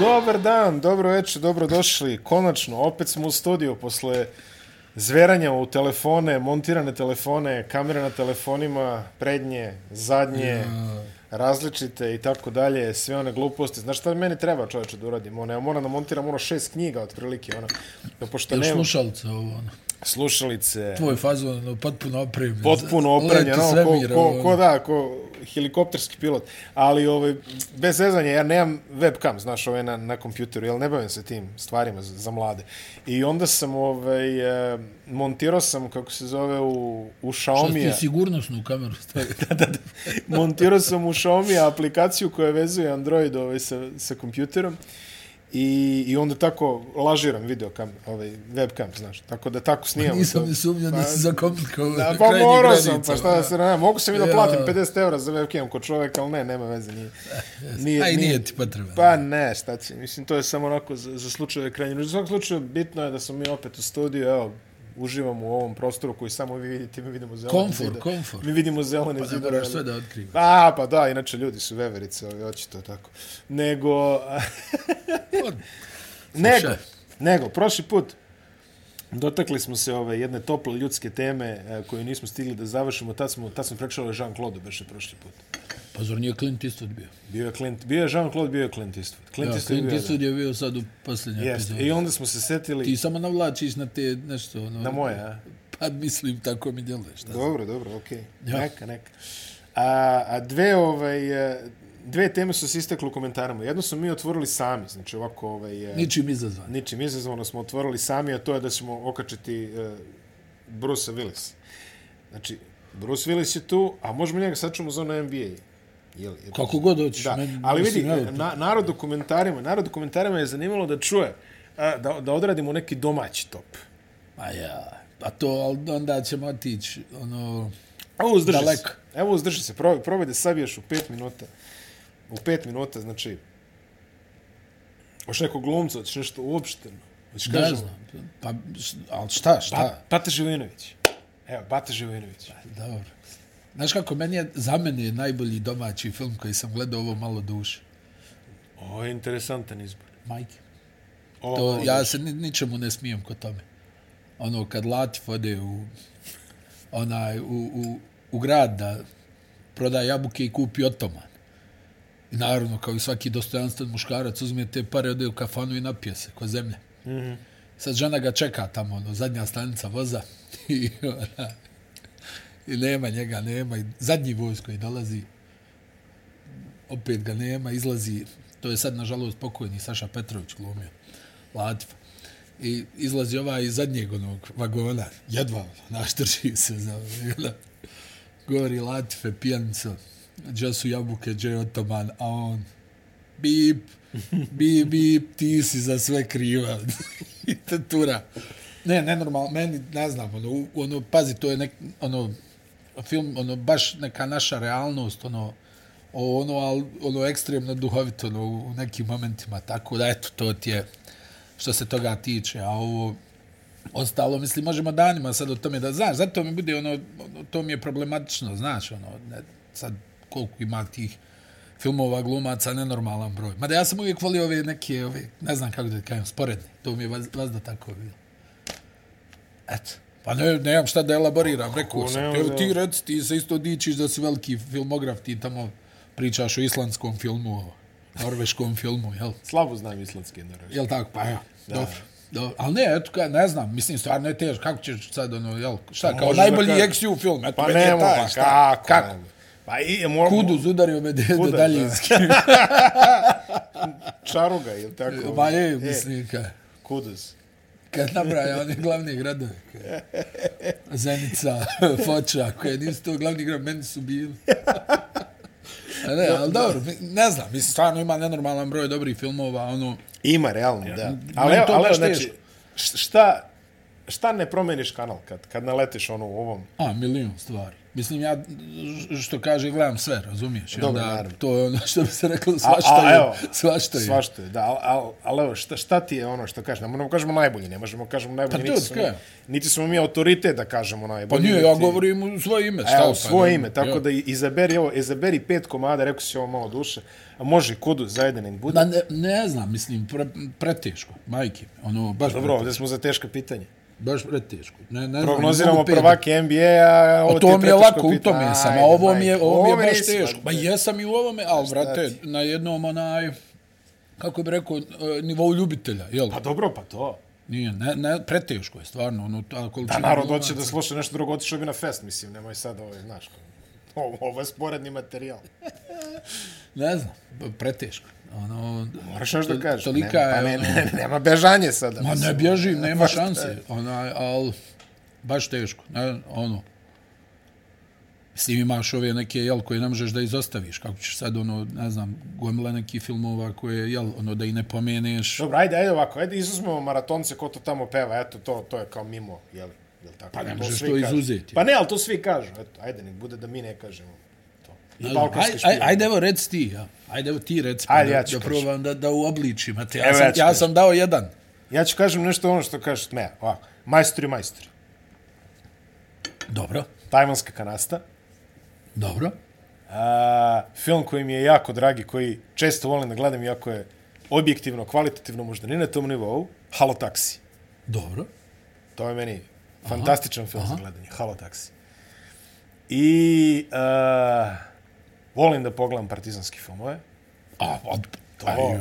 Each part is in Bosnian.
Dobar dan, dobro večer, dobro došli. Konačno, opet smo u studiju posle zveranja u telefone, montirane telefone, kamere na telefonima, prednje, zadnje, ja. različite i tako dalje, sve one gluposti. Znaš šta meni treba čovječe da uradim? Ono, ja moram da montiram ono šest knjiga otprilike. Ono, pošto Jel nema... slušalce ovo? Ono? Slušalice. Tvoj fazon, ono, potpuno opremljen. Potpuno opremljen, no, ko, ko, ko, ko, da, ko helikopterski pilot. Ali, ovaj, bez zezanja, ja nemam webcam, znaš, ovaj, na, na kompjuteru, jel ne bavim se tim stvarima za, za mlade. I onda sam, ovaj, eh, montirao sam, kako se zove, u, u Xiaomi. Što ti sigurnosnu kameru stavio? da, da, da. Montirao sam u Xiaomi aplikaciju koja vezuje Android ovaj, sa, sa kompjuterom. I, I onda tako lažiram video kam, ovaj, webcam, znaš. Tako da tako snijamo. Nisam ni sumnio da pa, si zakomplikovao. Da, pa morao sam, pa šta da se ne, mogu se mi da platim 50 eura za webcam kod čoveka, ali ne, nema veze. Nije, nije, A i nije ti potreba. Pa ne, šta će. Mislim, to je samo onako za, za slučajeve krajnje. U svakom slučaju, bitno je da smo mi opet u studiju, evo, uživamo u ovom prostoru koji samo vi vidite, mi vidimo zelene komfort, zidore. Komfort, Mi vidimo zelene pa, zidore. Pa sve da otkriva. A, pa da, inače ljudi su veverice, ali hoće to tako. Nego... nego, nego, prošli put dotakli smo se ove jedne tople ljudske teme e, koju nismo stigli da završimo. Tad smo, tad smo prečali Jean-Claude beše prošli put. Pa zar nije Clint Eastwood bio? Bio je, Clint, bio je Jean-Claude, bio je Clint Eastwood. Clint, ja, Eastwood, Clint bio, Eastwood je bio sad u posljednje epizode. I onda smo se setili... Ti samo navlačiš na te nešto... Ono, na moje, a? Pa mislim, tako mi djeluje. Šta dobro, znam. dobro, okej. Okay. Ja. Neka, neka. A, a dve, ovaj, e, dve teme su se istekli u komentarima. Jedno smo mi otvorili sami, znači ovako... Ovaj, e, ničim izazvano. Ničim izazvano smo otvorili sami, a to je da ćemo okačiti uh, Bruce Willis. Znači, Bruce Willis je tu, a možemo njega sačemo za ono NBA. Jel, jel, Kako god hoćeš. Da. Men, Ali vidi, na, narod u komentarima, narod u komentarima je zanimalo da čuje, a, da, da odradimo neki domaći top. A ja, a to onda ćemo otići, ono, Evo uzdrži daleko. se. Evo uzdrži se, probaj, probaj da sabiješ u pet minuta. U pet minuta, znači, Hoš nekog glumca, hoćeš nešto uopšteno. Hoćeš ne kažem, znam. Pa, ali šta, šta? Ba, Bata Živinović. Evo, Bata Živinović. Pa, dobro. Znaš kako, meni je, za mene je najbolji domaći film koji sam gledao ovo malo duše. O, je interesantan izbor. Majke. O, to, ja se ni, ničemu ne smijem kod tome. Ono, kad Latif ode u, onaj, u, u, u grad da proda jabuke i kupi otoman. I naravno, kao i svaki dostojanstven muškarac, uzme te pare, ode u kafanu i napije se, ko zemlje. Mm -hmm. Sad žena ga čeka tamo, ono, zadnja stanica voza. I, ona, I nema njega, nema. I zadnji voz koji dolazi, opet ga nema, izlazi, to je sad nažalost pokojni Saša Petrović glumio, Latif. I izlazi ova iz zadnjeg onog vagona, jedva, naštrži se za ono, govori Latife, pijanca, gdje su jabuke, gdje je otoman, a on, bip, bip, bip, ti si za sve kriva. I tatura. Ne, ne normalno, meni, ne znam, ono, ono, pazi, to je nek, ono, film, ono, baš neka naša realnost, ono, ono, al, ono, ekstremno duhovito, ono, u nekim momentima, tako da, eto, to ti je što se toga tiče, a ovo, ostalo, mislim, možemo danima sad o tome da, znaš, zato mi bude, ono, ono to mi je problematično, znaš, ono, ne, sad, koliko ima tih filmova glumaca, nenormalan broj. Mada ja sam uvijek volio ove neke, ove, ne znam kako da kažem, sporedne, to mi je vas, da tako bilo. Eto. Pa ne, nemam šta da elaboriram, rekao sam. Evo ti rec, ti se isto dičiš da si veliki filmograf, ti tamo pričaš o islandskom filmu, o norveškom filmu, jel? Slabo znam islandski norveški. Jel tako? Pa ja, da. dobro. Do, ali ne, eto, kaj, ne znam, mislim, stvarno je teško, kako ćeš sad, ono, jel, šta, pa kao najbolji ka... XU film, eto, pa nemo, taj, pa šta, kako, kako? Nemo. Pa i, moram... Kudu zudario me do daljinski. Čaruga, jel tako? Ma je, mislim, kaj. Kuduz kad nabraja one glavne gradove. Zenica, Foča, koje nisu to glavni grad, meni su bili. A ne, ali dobro, ne znam, mislim, stvarno ima nenormalan broj dobrih filmova, ono... Ima, realno, ja, da. Ali, ali, ali znači, šta, šta ne promeniš kanal kad, kad naletiš ono u ovom? A, milion stvari. Mislim, ja, što kaže, gledam sve, razumiješ? Dobro, onda naravno. To je ono što bi se reklo, svašta a, je. evo, Svašta je. Svašta je, da, ali al, al, evo, šta, šta ti je ono što kažeš? Ne možemo kažemo najbolji, ne možemo kažemo najbolji, Pa niti, smo, niti smo mi autoritet da kažemo Pa najbolji. nije, ja govorim u svoje ime. šta Evo, pa, svoje ne- ime, tako ja. da izaberi, evo, izaberi pet komada, rekao si ovo malo duše, a može kudu zajedno nek bude. Ma ne, ne znam, mislim, pre, preteško, majke. Ono, baš Dobro, ovdje smo za teška pitanja. Baš preteško. Ne, ne ne Prognoziramo da- prvake NBA-a, ovo Pa ti je to mi je lako, u tome sam, a ovo mi je, ovo mi je baš teško. Pa jesam i u ovome, ali, vrate, na jednom onaj, kako bi rekao, e, nivou ljubitelja, jel? Pa dobro, pa to. Nije, ne, ne, preteško je, stvarno, ono, ta Da narod hoće da sluša nešto drugo, otišao bi na fest, mislim, nemoj sad ovo, znaš. Ovo, ovo je sporedni materijal. Ne znam, preteško. Ono, Moraš nešto da to- kažeš. Tolika ne, pa je, ne, ono- ne, nema bežanje sada. Ma ne bježim, nema šanse, onaj, ali baš teško, ne, ono. Mislim, imaš ove neke, jel, koje ne možeš da izostaviš, kako ćeš sad, ono, ne znam, gomila nekih filmova koje, jel, ono, da i ne pomeneš. Dobro, ajde, ajde ovako, ajde izuzmemo maratonce ko to tamo peva, eto, to, to je kao mimo, jel? Jel tako? Pa ne To možeš to kažu. izuzeti. Pa ne, ali to svi kažu, eto, ajde, nek bude da mi ne kažemo to. I balkanski aj, špijun. aj, ajde, evo, reci ti, ja. Ajde, evo ti reci, pa Ajde, da, ja da probam da, da uobličim. Ate, ja, Evo, sam, ja ja sam dao jedan. Ja ću kažem nešto ono što kažeš me, ovako, majstori, majstori. Dobro, Tajvanska kanasta. dobro. A, film koji mi je jako dragi, koji često volim da gledam, iako je objektivno, kvalitativno, možda ni na tom nivou, Halo Taxi. Dobro. To je meni fantastičan film za gledanje. Halo Taxi. I uh, volim da pogledam partizanske filmove. A, pa, To, pa, joj.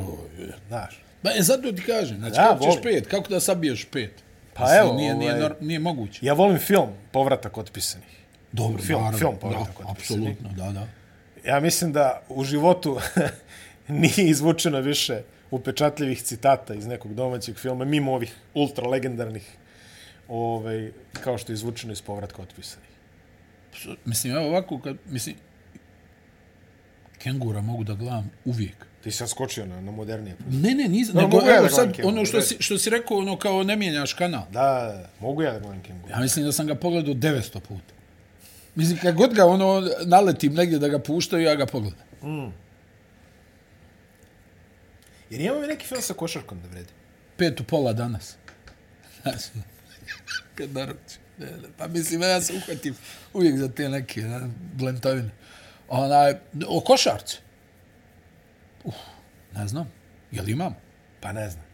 znaš. Ba, e, zato ti kažem, znači, Da, kako ćeš volim. pet, kako da sabiješ pet? Pa Mislim, evo, nije, nije, ovaj- nije moguće. Ja volim film Povratak otpisanih. Dobro, film, naravno, film povratak da, otpisanih. apsolutno, da, da. Ja mislim da u životu nije izvučeno više upečatljivih citata iz nekog domaćeg filma, mimo ovih ultra legendarnih, ovaj, kao što je izvučeno iz Povratka otpisanih. Mislim, evo ovako, kad, mislim, kengura mogu da gledam uvijek. Ti si sad skočio na, na modernije. Ne, ne, nis, No, nego, ja evo sad, ono što si, što si rekao, ono kao ne mijenjaš kanal. Da, mogu ja da gledam Kenguru. Ja mislim da sam ga pogledao 900 puta. Mislim, kad god ga ono naletim negdje da ga puštaju, ja ga pogledam. Jer imamo i neki film sa košarkom da vredi. Pet u pola danas. Kad naruči. Ne, ne, Pa mislim, ja se uhvatim uvijek za te neke ne, blentavine. Onaj, o košarci. Uf, ne znam. Jel imam? Pa ne znam.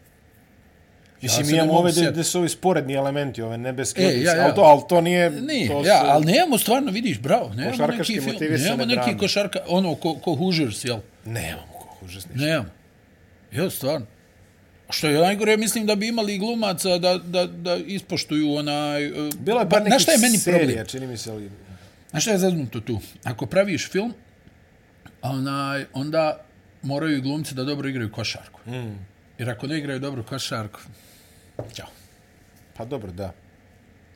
Ja Mislim, ne imamo ove gde su ovi sporedni elementi, ove nebeske E, ja, ja. ali, to, ali to nije... Nije, to ja, su- ali nemamo stvarno, vidiš, bravo, nemamo neki film, nemamo neki drame. košarka, ono, ko, ko Hoosiers, jel? Nemamo ko užasni. Nemamo. Jel, stvarno. Što je najgore, mislim da bi imali glumaca da, da, da ispoštuju onaj... Bilo je pa, nekih šta je meni serija, čini mi se, ali... Znaš šta je zaznuto tu? Ako praviš film, onaj, onda moraju i glumci da dobro igraju košarku. Mm. Jer ako ne igraju dobro košarku, čao. Pa dobro, da.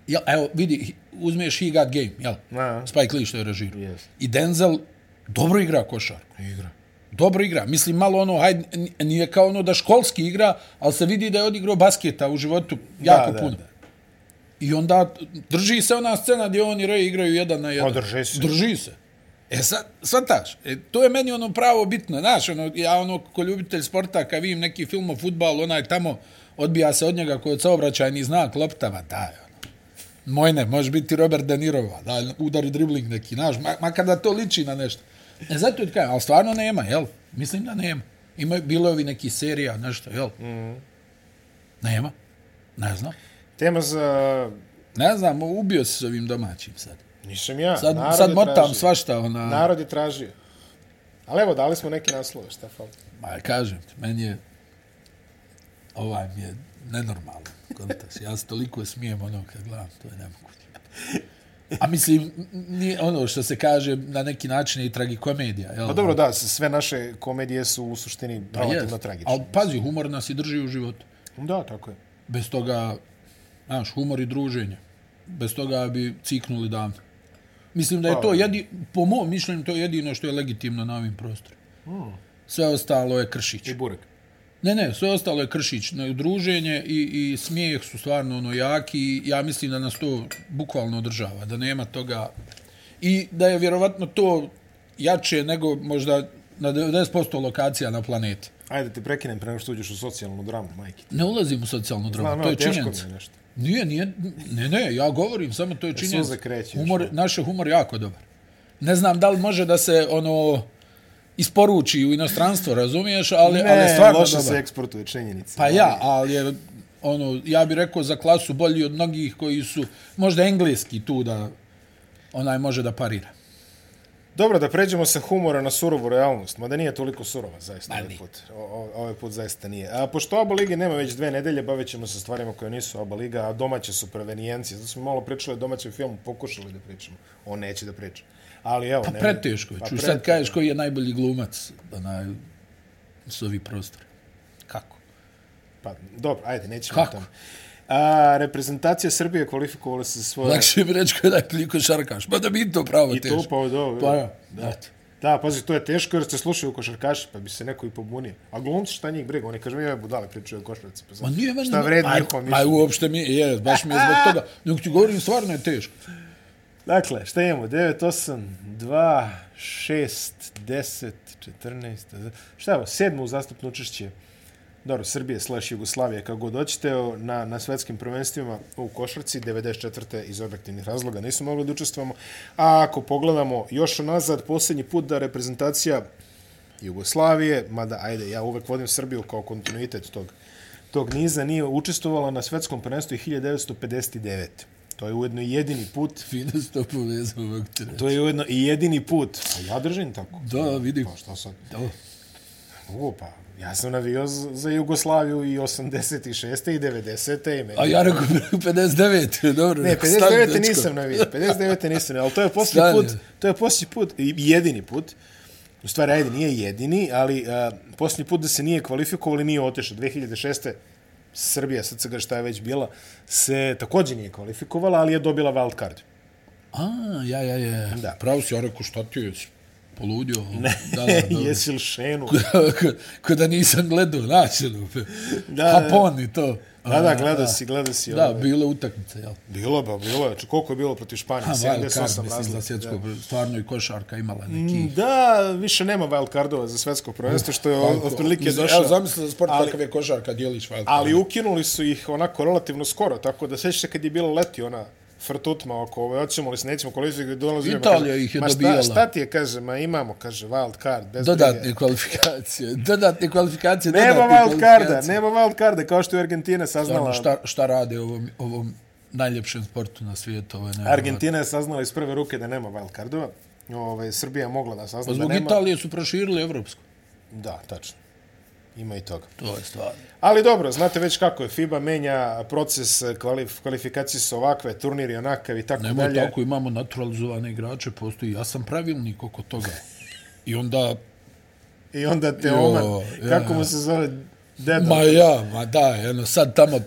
Jel, evo, vidi, uzmeš He Got Game, jel? A. Spike Lee što je režirao. Yes. I Denzel dobro igra košarku. Igra. Dobro igra. Mislim, malo ono, hajde, nije kao ono da školski igra, ali se vidi da je odigrao basketa u životu jako da, puno. da. I onda drži se ona scena gdje on i Ray igraju jedan na jedan. Pa, drži se. Drži se. E sad, shvataš, e, to je meni ono pravo bitno, znaš, ono, ja ono, ko ljubitelj sporta, kad vidim neki film o futbalu, onaj tamo, odbija se od njega koji je saobraćajni znak, loptava, daj, ono. Moj ne, može biti Robert De Nirova, da, udari dribling neki, znaš, ma, makar da to liči na nešto. E, zato ti kažem, ali stvarno nema, jel? Mislim da nema. Ima, bilo je ovi neki serija, nešto, jel? Mm. Nema. Ne znam. Tema za... Ne znam, ubio se s ovim domaćim sad. Nisam ja. Sad, narod sad motam tražio. svašta, ona... Narod je tražio. Ali evo, dali smo neki naslove, šta fali. Ma, kažem ti, meni je... Ovaj mi je nenormalan. Kontas. Ja se toliko smijem ono kad gledam, to je nemoguće. A mislim, nije ono što se kaže na neki način je i tragikomedija. Jel? Pa dobro, da, sve naše komedije su u suštini Pa relativno tragične. Ali pazi, humor nas i drži u životu. Da, tako je. Bez toga, znaš, humor i druženje. Bez toga bi ciknuli davno. Mislim da je Pa- to, jedi, po mom mišljenju, to je jedino što je legitimno na ovim prostorima. Sve ostalo je kršić. I burek. Ne, ne, sve ostalo je kršić. Druženje i, i smijeh su stvarno ono jaki ja mislim da nas to bukvalno održava. Da nema toga... i da je vjerovatno to jače nego možda na 90% lokacija na planeti. Ajde, ti prekinem pre što uđeš u socijalnu dramu, majke. Ne ulazim u socijalnu dramu, Znam, to je činjenica. mi je nešto. Nije, nije, ne, ne, ja govorim, samo to je činjenica. suze kreće, Humor, naš je humor jako dobar. Ne znam da li može da se, ono, isporuči u inostranstvo, razumiješ, ali, ali je Ne, stvarno loše dobar. se eksportuje činjenice. Pa ja, ali je, ono, ja bih rekao za klasu bolji od mnogih koji su, možda engleski tu da, onaj može da parira. Dobro, da pređemo sa humora na surovu realnost, mada nije toliko surova, zaista, Ma, ovaj put. O, o, ovaj put zaista nije. A pošto Aba Lige nema već dve nedelje, bavit ćemo se stvarima koje nisu Aba Liga, a domaće su prevenijencije. Zato smo malo pričali o domaćem filmu, pokušali da pričamo. On neće da priča. Ali evo, Pa nema- preteško je. Pa sad kažeš koji je najbolji glumac onaj, s ovih prostora. Kako? Pa, dobro, ajde, nećemo Kako? o tome. A, reprezentacija Srbije kvalifikovala se za svoje... Lakše mi reći ko je najbolji košarkaš. Pa da bi i to pravo I teško. to pa ovo. Pa ja, eto. Da, pazi, to je teško jer se slušaju košarkaši, pa bi se neko i pobunio. A glumci šta njih briga? Oni kažu, mi ove budale pričaju o košarci. Pa Ma nije meni... šta vredi ma, njihovo ma, mišljenje? uopšte mi, je, baš mi je zbog toga. Dok ti govorim, stvarno je teško. Dakle, šta imamo? 9, 8, 2, 6, 10, 14, šta je ovo? Sedmo uzastupno učešće dobro, Srbije slash Jugoslavije, kako god hoćete, o, na, na svetskim prvenstvima u košarci, 94. iz objektivnih razloga nisu mogli da učestvujemo. A ako pogledamo još nazad, posljednji put da reprezentacija Jugoslavije, mada, ajde, ja uvek vodim Srbiju kao kontinuitet tog, tog niza, nije učestvovala na svetskom prvenstvu 1959. To je ujedno i jedini put Fino si to povezao, ti reći. To je ujedno i jedini put. Pa ja držim tako. Da, vidim. Pa šta sad? Da. O, pa ja sam navio za Jugoslaviju i 86. i 90. I meni... A ja rekao 59, dobro. Ne, rekao, stani, 59. dečko. nisam navio. 59. nisam navio, ali to je posljednji put. To je posljednji put jedini put. U stvari, ajde, nije jedini, ali uh, posljednji put da se nije kvalifikovali, nije otešao. 2006. Srbija, sad se ga šta je već bila, se također nije kvalifikovala, ali je dobila wild card. A, ja, ja, ja. Da. Pravo si, ja rekao, šta ti je? Poludio? Ne, da, da, da. Jesi li šenu? Ko da nisam gledao, znači, Da, Hapon i to. Da, da, gledao si, gledao si. Da, ove. bile utakmice, jel? Bilo ba, bilo je. Če, koliko je bilo protiv Španije? Ha, wild card, 78 mislim, za razlika. svjetsko, Da. stvarno i košarka imala neki... da, više nema wild cardova za svetsko prvenstvo, što je Kako? otprilike Mislim, došao. Evo, zamisli za sport ali- kakav je košarka, dijeliš wild Ali ukinuli su ih onako relativno skoro, tako da sećaš se kad je bilo leti ona frtutma oko ove, hoćemo li se nećemo kvalifikati, dolazi Italija ih je ma dobijala. Šta, šta ti je, kaže, ma imamo, kaže, wild card, bez Dodatne brige. kvalifikacije, dodatne kvalifikacije, Nema dodatne wild carda, kvalifikacije. nema wild carda, kao što je Argentina saznala. Stvarno, šta, šta rade ovom, ovom najljepšem sportu na svijetu? Nevjerovatno. Argentina je saznala iz prve ruke da nema wild cardova. Ove, Srbija mogla da sazna Pa da zbog nema. Italije su proširili evropsku. Da, tačno. Ima i toga. To je stvarno. Ali dobro, znate već kako je FIBA menja proces kvalif kvalifikacije su ovakve, turniri onakav i tako Nemoj dalje. tako, imamo naturalizovane igrače, postoji jasan pravilnik oko toga. I onda, I onda te Jo, Oman, ja, kako ja. mu se zove deda? ma ja, ma da, eno, sad tamo,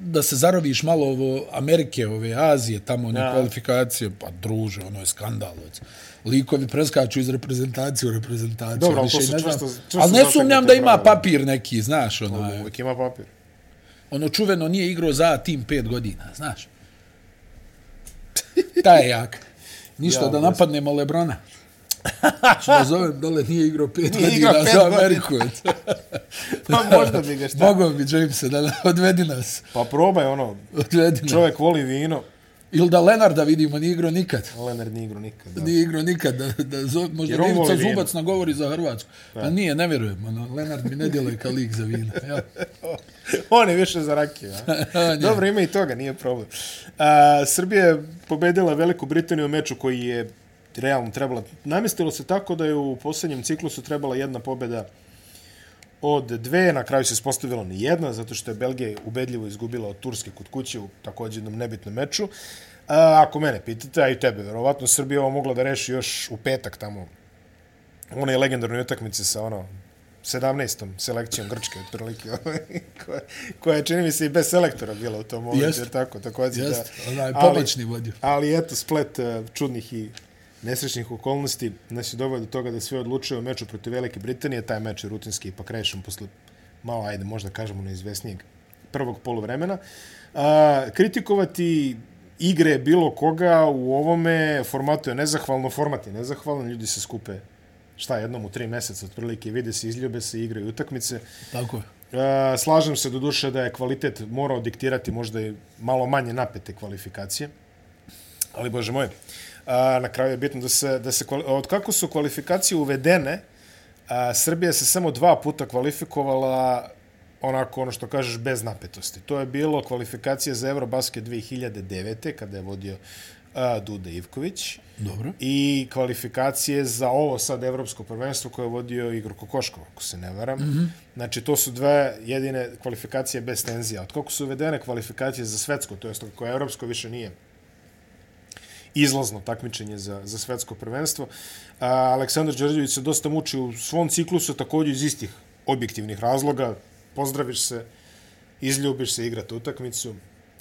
da se zaroviš malo ovo Amerike, ove Azije, tamo one Da. kvalifikacije, pa druže, ono je skandalovac. Likovi preskaču iz reprezentacije u reprezentaciju. Dobro, ali to su ne čvrsto- čvrsto Ali ne sumnjam da ima papir neki, znaš, ono, Uvijek ima papir. ono čuveno nije igrao za tim pet godina, znaš. Taj je jak. Ništa Ja, da napadnemo Lebrona. Što da zovem dole, nije igrao pet Nije godina igrao pet za. Ameriku. Pa možda bi ga šta. Mogao bi Jamesa da odvedi nas. Pa probaj ono, Odvedi nas. čovjek voli vino. Ili da Lenarda vidimo, nije igrao nikad. Lenard nije igrao nikad. Da. Nije igrao nikad. Da, da možda Ivica voli vino. Zubac nagovori za Hrvatsku. Pa nije, ne vjerujem. Ono, Lenard mi ne djeluje kao lik za vino. Ja. On je više za rakiju. Dobro, ima i toga, nije problem. A, Srbija je pobedila Veliku Britaniju u meču koji je realno trebala. Namestilo se tako da je u posljednjem ciklusu trebala jedna pobeda od dve, na kraju se ispostavilo ni jedna, zato što je Belgija ubedljivo izgubila od Turske kod kuće u također jednom nebitnom meču. A, ako mene pitate, a i tebe, verovatno Srbija ovo mogla da reši još u petak tamo one legendarne utakmice sa ono 17. selekcijom Grčke, otprilike, koja, koja je, čini mi se, i bez selektora bila u tom momentu, Jeste. jer tako, također, Jeste, da. onaj Ali- pomoćni vodio. Ali eto, splet uh, čudnih i nesrećnih okolnosti nas je doveo do toga da sve odlučuje o meču protiv Velike Britanije. Taj meč je rutinski ipak rešen posle malo, ajde, možda kažemo neizvesnijeg prvog polovremena. Uh, kritikovati igre bilo koga u ovome formatu je nezahvalno, format je nezahvalan, ljudi se skupe šta jednom u tri mjeseca otprilike vide se, izljube se, igraju utakmice. Tako je. Slažem se do duše da je kvalitet morao diktirati možda i malo manje napete kvalifikacije. Ali, bože moj, a, na kraju je bitno da se, da se od kako su kvalifikacije uvedene, a, Srbija se samo dva puta kvalifikovala onako ono što kažeš bez napetosti. To je bilo kvalifikacije za Eurobasket 2009. kada je vodio a, Duda Ivković. Dobro. I kvalifikacije za ovo sad evropsko prvenstvo koje je vodio Igor Kokoškov, ako se ne varam. Mm -hmm. Znači, to su dve jedine kvalifikacije bez tenzija. Od kako su uvedene kvalifikacije za svetsko, to je koje evropsko više nije izlazno takmičenje za, za svetsko prvenstvo. A, Aleksandar Đorđević se dosta muči u svom ciklusu, također iz istih objektivnih razloga. Pozdraviš se, izljubiš se, igrati utakmicu.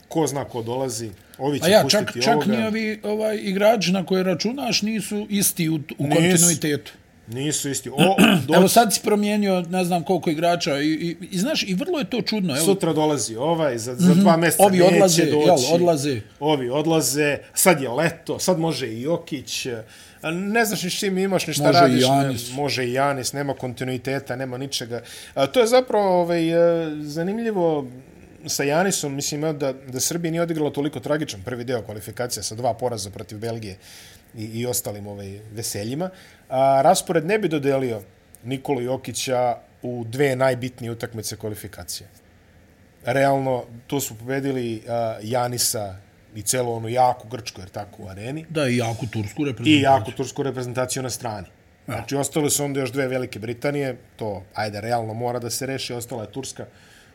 Ko zna ko dolazi, ovi će A ja, pustiti čak, čak ovoga. ni ovi ovaj, igrači na koje računaš nisu isti u, u kontinuitetu. Nisu isti. O, doći... Evo sad si promijenio ne znam koliko igrača i, i, i znaš, i vrlo je to čudno. Evo, Sutra dolazi ovaj, za, za dva mjeseca Ovi neće odlaze, doći. jel, odlaze. Ovi odlaze, sad je leto, sad može i Jokić. Ne znaš ni s čim imaš, ni šta Može i radiš. Janis. Ne, može i Janis, nema kontinuiteta, nema ničega. A, to je zapravo ovaj, e, zanimljivo sa Janisom, mislim da, da Srbija nije odigrala toliko tragičan prvi deo kvalifikacija sa dva poraza protiv Belgije i, i ostalim ovaj, veseljima. A, raspored ne bi dodelio Nikolu Jokića u dve najbitnije utakmice kvalifikacije. Realno, to su pobedili a, Janisa i celo onu jaku Grčku, jer tako u areni, Da, i jaku tursku reprezentaciju. i jaku tursku reprezentaciju na strani. Znači, ostale su onda još dve Velike Britanije, to, ajde, realno mora da se reši, ostala je Turska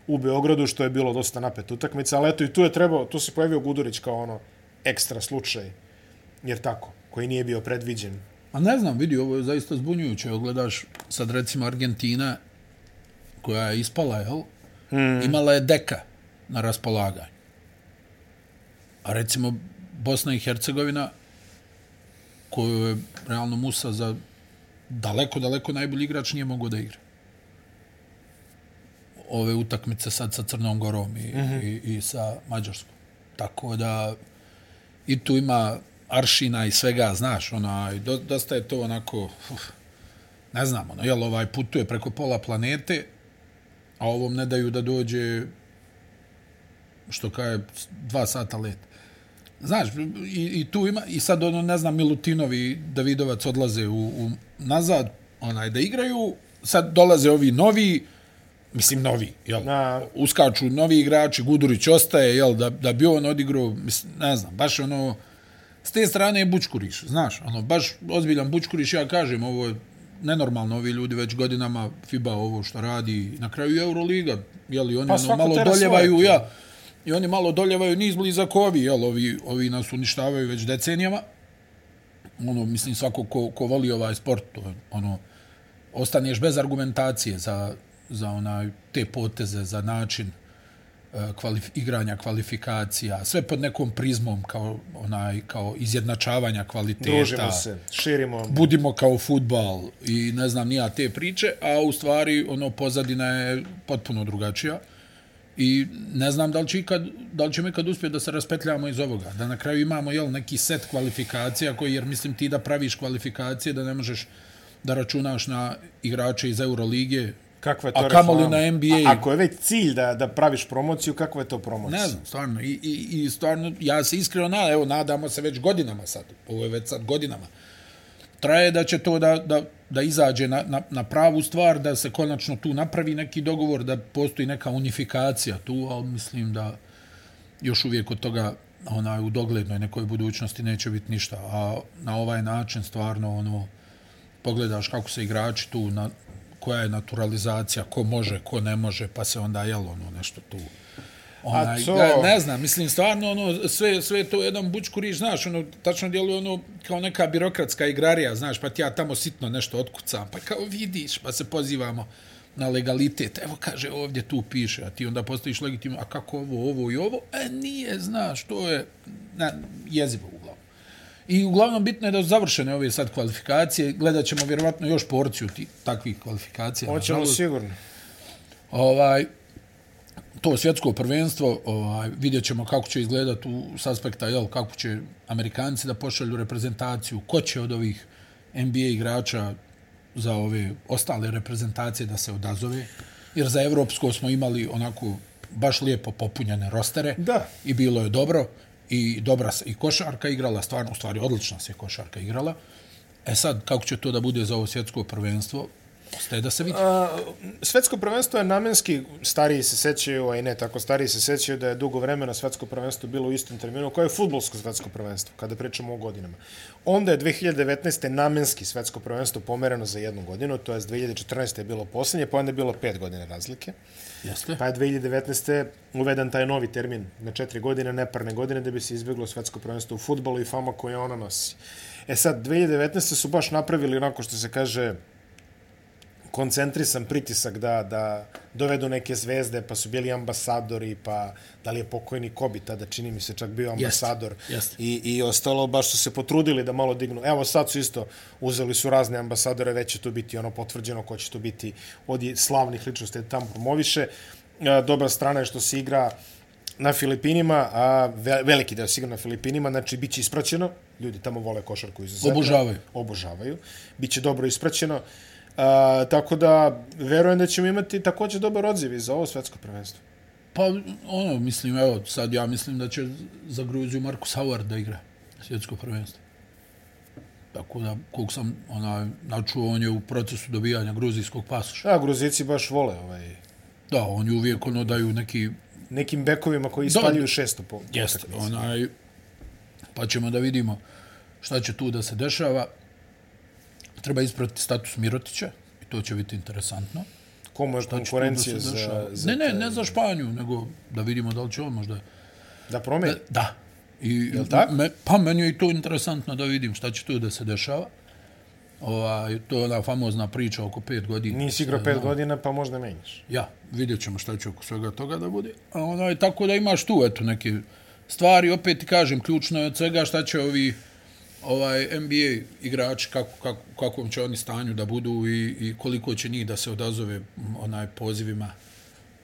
u Beogradu, što je bilo dosta napet utakmica, ali eto i tu je trebao, tu se pojavio Gudurić kao ono ekstra slučaj, jer tako, koji nije bio predviđen. A ne znam, vidi, ovo je zaista zbunjujuće. Evo gledaš sad recimo Argentina, koja je ispala, jel? Hmm. Imala je deka na raspolaganju. A recimo Bosna i Hercegovina, koju je realno Musa za daleko, daleko najbolji igrač nije mogao da igra. Ove utakmice sad sa Crnom Gorom i, mm -hmm. i, i sa Mađarskom. Tako da i tu ima aršina i svega, znaš, onaj, do, dosta je to onako, uf, ne znam, ono, jel, ovaj putuje preko pola planete, a ovom ne daju da dođe, što kaže, dva sata let. Znaš, i, i tu ima, i sad, ono, ne znam, Milutinovi, Davidovac odlaze u, u nazad, onaj, da igraju, sad dolaze ovi novi, mislim, novi, jel, Na. uskaču novi igrači, Gudurić ostaje, jel, da, da bi on odigrao, mislim, ne znam, baš ono, s te strane je Bučkuriš, znaš, ono, baš ozbiljan Bučkuriš, ja kažem, ovo je nenormalno, ovi ljudi već godinama FIBA ovo što radi, na kraju i Euroliga, jel, i oni Pa ono, malo doljevaju, svoje. ja, i oni malo doljevaju niz blizak ovi, jel, ovi, ovi nas uništavaju već decenijama, ono, mislim, svako ko, ko voli ovaj sport, je, ono, ostaneš bez argumentacije za, za onaj, te poteze, za način kvalif igranja kvalifikacija, sve pod nekom prizmom kao onaj kao izjednačavanja kvaliteta. Družimo se, širimo. Budimo kao futbal i ne znam nija te priče, a u stvari ono pozadina je potpuno drugačija. I ne znam da li će, ikad, da li ćemo ikad uspjeti da se raspetljamo iz ovoga. Da na kraju imamo jel, neki set kvalifikacija koji, jer mislim ti da praviš kvalifikacije, da ne možeš da računaš na igrače iz Euroligije, Kakva je to A kamoli na NBA. A, ako je već cilj da, da praviš promociju, kakva je to promocija? Ne znam, stvarno. I, i, i stvarno, ja se iskreno nadam, evo, nadamo se već godinama sad. Ovo je već sad godinama. Traje da će to da, da, da izađe na, na, na pravu stvar, da se konačno tu napravi neki dogovor, da postoji neka unifikacija tu, ali mislim da još uvijek od toga onaj, u doglednoj nekoj budućnosti neće biti ništa. A na ovaj način stvarno ono, pogledaš kako se igrači tu na, koja je naturalizacija, ko može, ko ne može, pa se onda jel ono nešto tu Onaj, to- ga, ne znam, mislim, stvarno, ono, sve, sve to jedan bučkuriš, znaš, ono, tačno djeluje ono, kao neka birokratska igrarija, znaš, pa ti ja tamo sitno nešto otkucam, pa kao vidiš, pa se pozivamo na legalitet, evo kaže ovdje tu piše, a ti onda postojiš legitimno, a kako ovo, ovo i ovo, e nije, znaš, to je na, jezivo uglavnom. I uglavnom bitno je da su završene ove sad kvalifikacije, gledat ćemo vjerovatno još porciju ti, takvih kvalifikacija. Hoćemo sigurno. Ovaj, to svjetsko prvenstvo, ovaj, vidjet ćemo kako će izgledati u, s aspekta, jel, kako će Amerikanci da pošalju reprezentaciju, ko će od ovih NBA igrača za ove ostale reprezentacije da se odazove, jer za Evropsko smo imali onako baš lijepo popunjene rostere Da. i bilo je dobro i dobra se i košarka igrala, stvarno, u stvari odlična se košarka igrala. E sad, kako će to da bude za ovo svjetsko prvenstvo, ostaje da se vidi. A, svetsko prvenstvo je namenski, stariji se sećaju, a i ne tako stariji se sećaju da je dugo vremena svetsko prvenstvo bilo u istom terminu koje je futbolsko svetsko prvenstvo, kada pričamo o godinama. Onda je 2019. namenski svetsko prvenstvo pomereno za jednu godinu, to je 2014. je bilo posljednje, pa onda je bilo pet godine razlike. Jeste? Pa je 2019. uveden taj novi termin na četiri godine, neparne godine, da bi se izbjeglo svetsko prvenstvo u futbolu i fama koje ona nosi. E sad, 2019. su baš napravili onako što se kaže koncentrisan pritisak da, da dovedu neke zvezde, pa su bili ambasadori, pa da li je pokojni Kobi tada, čini mi se, čak bio ambasador. jest. I, I ostalo, baš su se potrudili da malo dignu. Evo sad su isto, uzeli su razne ambasadore, već će to biti ono potvrđeno, ko će to biti od slavnih ličnosti da tamo promoviše. E, Dobra strana je što se igra na Filipinima, a ve- veliki deo se igra na Filipinima, znači bit će ispraćeno, ljudi tamo vole košarku izuzetno. Obožavaju. Obožavaju. Biće dobro ispraćeno. A, tako da, verujem da ćemo imati također dobar odziv za ovo svetsko prvenstvo. Pa, ono, mislim, evo, sad ja mislim da će za Gruziju Markus Howard da igra svjetsko prvenstvo. Tako da, koliko sam onaj, načuo, on je u procesu dobijanja gruzijskog pasoša. A, Gruzici baš vole ovaj, Da, oni uvijek ono daju neki nekim bekovima koji ispaljuju šesto po, Jeste, onaj, pa ćemo da vidimo šta će tu da se dešava. Treba ispratiti status Mirotića i to će biti interesantantno. Komu je Šta da se za, za Ne, ne, ne za Španiju, nego da vidimo da li će on možda... Da promeni? Da. I, Jel tako? Me, pa meni je i to interesantno da vidim šta će tu da se dešava. Ovaj, to je ona famozna priča oko pet godina. Nisi igrao pet godina, pa možda menjaš. Ja, vidjet ćemo šta će oko svega toga da bude. A onaj, tako da imaš tu, eto, neke stvari. Opet ti kažem, ključno je od svega šta će ovi ovaj NBA igrači, kako, kako, kakvom će oni stanju da budu i, i koliko će njih da se odazove onaj pozivima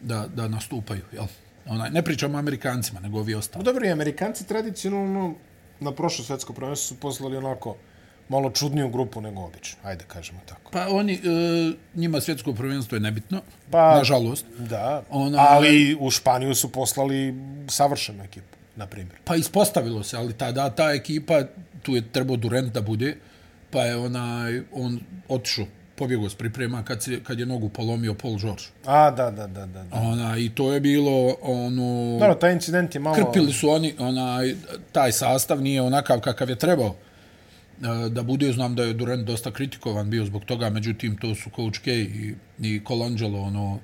da, da nastupaju. Jel? Onaj, ne pričamo o Amerikancima, nego ovi ostali. dobro, i Amerikanci tradicionalno na prošlo svetsko prvenstvo su poslali onako malo čudniju grupu nego obično. Ajde, kažemo tako. Pa oni, e, njima svjetsko prvenstvo je nebitno, Pa- nažalost. Da, Ona- ali u Španiju su poslali savršenu ekipu, na primjer. Pa ispostavilo se, ali tada ta ekipa, tu je trebao Durant da bude, pa je onaj, on otišao, pobjegao s priprema kad, se, kad je nogu polomio Paul George. A, da, da, da, da. Ona, I to je bilo, ono, Dobro, taj incident je malo... krpili su oni, onaj, taj sastav nije onakav kakav je trebao e, da bude, znam da je Durant dosta kritikovan bio zbog toga, međutim to su Coach K i, i Colangelo ono,